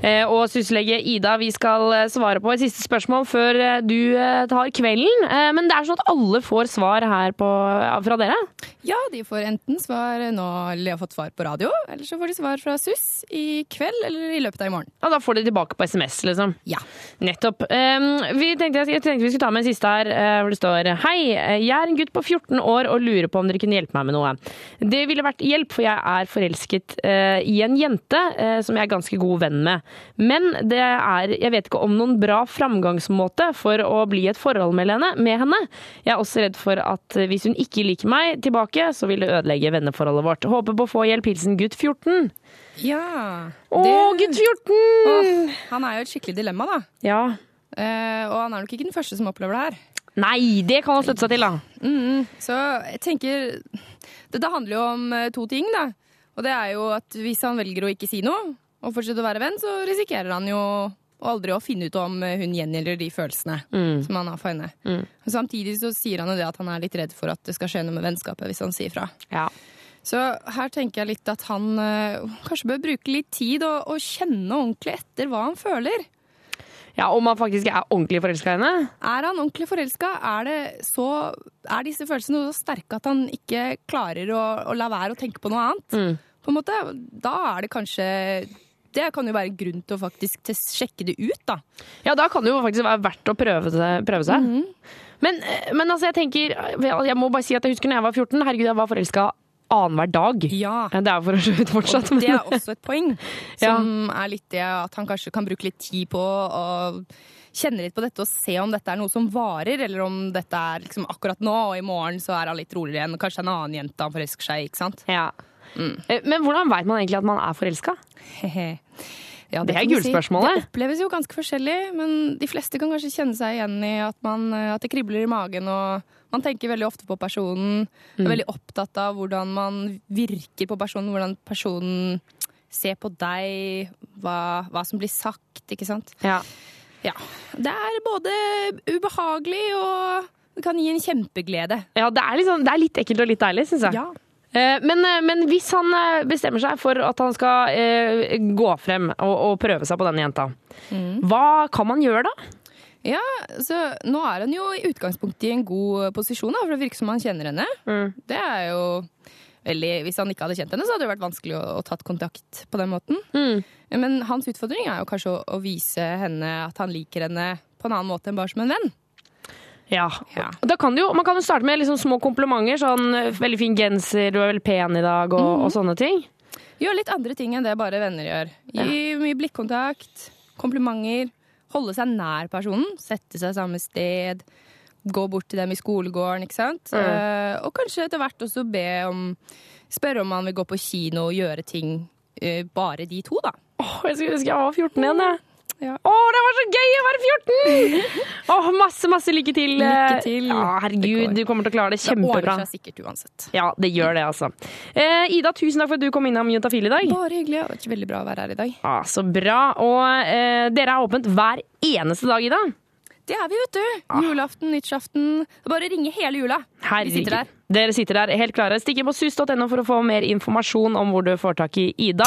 Speaker 5: og
Speaker 2: syslege Ida, vi skal eh, svare på et siste spørsmål før eh, du eh, tar kvelden. Eh, Men det er sånn at alle får svar her på, fra dere?
Speaker 6: Ja, de får enten svar nå, eller har fått svar på radio, eller så får de svar fra SUS i kveld eller i løpet av i morgen.
Speaker 2: Ja, Da får de tilbake på SMS, liksom?
Speaker 6: Ja.
Speaker 2: Nettopp. Eh, vi tenkte, jeg tenkte vi skulle ta med en siste her, eh, hvor det står Hei, jeg er en gutt på 14 år og lurer på om dere kunne hjelpe meg med noe. Det ville vært hjelp, for jeg er forelsket eh, i en jente eh, som jeg er ganske god venn med. Men det er, jeg vet ikke om noen bra framgangsmåte for å bli et forhold med henne. Jeg er også redd for at hvis hun ikke liker meg tilbake, så vil det ødelegge venneforholdet vårt. Håper på å få hjelp. Hilsen gutt 14.
Speaker 6: Ja.
Speaker 2: Å, gutt 14!
Speaker 6: Åh, han er jo et skikkelig dilemma, da.
Speaker 2: Ja.
Speaker 6: Eh, og han er nok ikke den første som opplever det her.
Speaker 2: Nei, det kan han slutte seg til, da.
Speaker 6: Mm, så jeg tenker Dette handler jo om eh, to ting, da. Og det er jo at hvis han velger å ikke si noe, og fortsette å være venn, så risikerer han jo aldri å finne ut om eh, hun gjengjelder de følelsene
Speaker 2: Mm.
Speaker 6: som han har for henne.
Speaker 2: Mm.
Speaker 6: Og Samtidig så sier han jo det at han er litt redd for at det skal skje noe med vennskapet hvis han sier fra.
Speaker 2: Ja.
Speaker 6: Så her tenker jeg litt at han øh, kanskje bør bruke litt tid og, og kjenne ordentlig etter hva han føler.
Speaker 2: Ja, Om han faktisk er ordentlig forelska i henne?
Speaker 6: Er han ordentlig forelska? Er, er disse følelsene så sterke at han ikke klarer å, å la være å tenke på noe annet?
Speaker 2: Mm.
Speaker 6: På en måte, Da er det kanskje Det kan jo være grunn til å faktisk sjekke det ut, da.
Speaker 2: Ja, da kan det jo faktisk være verdt å prøve, det, prøve seg.
Speaker 6: Mhm.
Speaker 2: men, eh, men altså, jeg tenker Jeg må bare si at jeg husker når jeg var 14. Herregud, jeg var forelska annenhver dag. Ja. Det er for å se ut fortsatt.
Speaker 6: Og det er også et poeng, som er litt det at han kanskje kan bruke litt tid på å kjenne litt på dette og se om dette er noe som varer, eller om dette er liksom akkurat nå, og i morgen så er han litt roligere igjen. kanskje en annen jente han forelsker seg i, ikke sant?
Speaker 2: Ja. Eh, Men hvordan veit man egentlig at man er forelska?
Speaker 6: Ja,
Speaker 2: Det er
Speaker 6: kan du
Speaker 2: gullspørsmålet.
Speaker 6: Det oppleves jo ganske forskjellig, men de fleste kan kanskje kjenne seg igjen i at, man, eh, at det kribler i magen, og man tenker veldig ofte på personen. Er
Speaker 2: Mm.
Speaker 6: veldig opptatt av hvordan man virker på personen, hvordan personen ser på deg, hva, hva som blir sagt, ikke sant?
Speaker 2: Ja.
Speaker 6: Ja. Det er både ubehagelig og det kan gi en kjempeglede.
Speaker 2: Ja, det er, liksom, det er litt ekkelt og litt deilig, syns jeg.
Speaker 6: Ja.
Speaker 2: Eh, Men, eh, men hvis han eh, bestemmer seg for at han skal eh, gå frem og, og prøve seg på denne jenta, hva kan man gjøre da?
Speaker 6: Ja, så Nå er han jo i utgangspunktet i en god posisjon, da, for det virker som han kjenner henne. Det er jo veldig, Hvis han ikke hadde kjent henne, så hadde det vært vanskelig å, å tatt kontakt på den måten. Men hans utfordring er jo kanskje å, å vise henne at han liker henne på en annen måte enn bare som en venn.
Speaker 2: Ja. Da kan du jo, man kan jo starte med liksom små komplimenter, sånn eh, 'veldig fin genser, du er veldig pen i dag', og,
Speaker 6: mm.
Speaker 2: og sånne ting.
Speaker 6: Gjør litt andre ting enn det bare venner gjør. Gi mye blikkontakt, komplimenter, holde seg nær personen, sette seg samme sted, gå bort til dem i skolegården, ikke sant?
Speaker 2: Mm.
Speaker 6: Uh, og kanskje etter hvert også be om Spørre om man vil gå på kino og gjøre ting uh, bare de to, da.
Speaker 2: Åh, jeg skulle ønske jeg var 14 igjen, jeg. Åh, det var så gøy å være 14! Åh, masse, masse lykke til.
Speaker 6: Lykke til.
Speaker 2: Ja, herregud, du kommer til å klare det kjempebra.
Speaker 6: Det seg sikkert uansett.
Speaker 2: Ja, det gjør det, altså. Eh, Ida, tusen takk for at du kom innom Juntafil i dag.
Speaker 6: Bare hyggelig. Det har vært veldig bra å være her i dag.
Speaker 2: Ja, så bra. Og eh, dere er åpent hver eneste dag, Ida.
Speaker 6: Det er vi, vet du. Julaften, nyttårsaften. Bare å ringe hele jula. Vi sitter der.
Speaker 2: Dere sitter der helt klare. Stikk inn på sus.no for å få mer informasjon om hvor du får tak i Ida.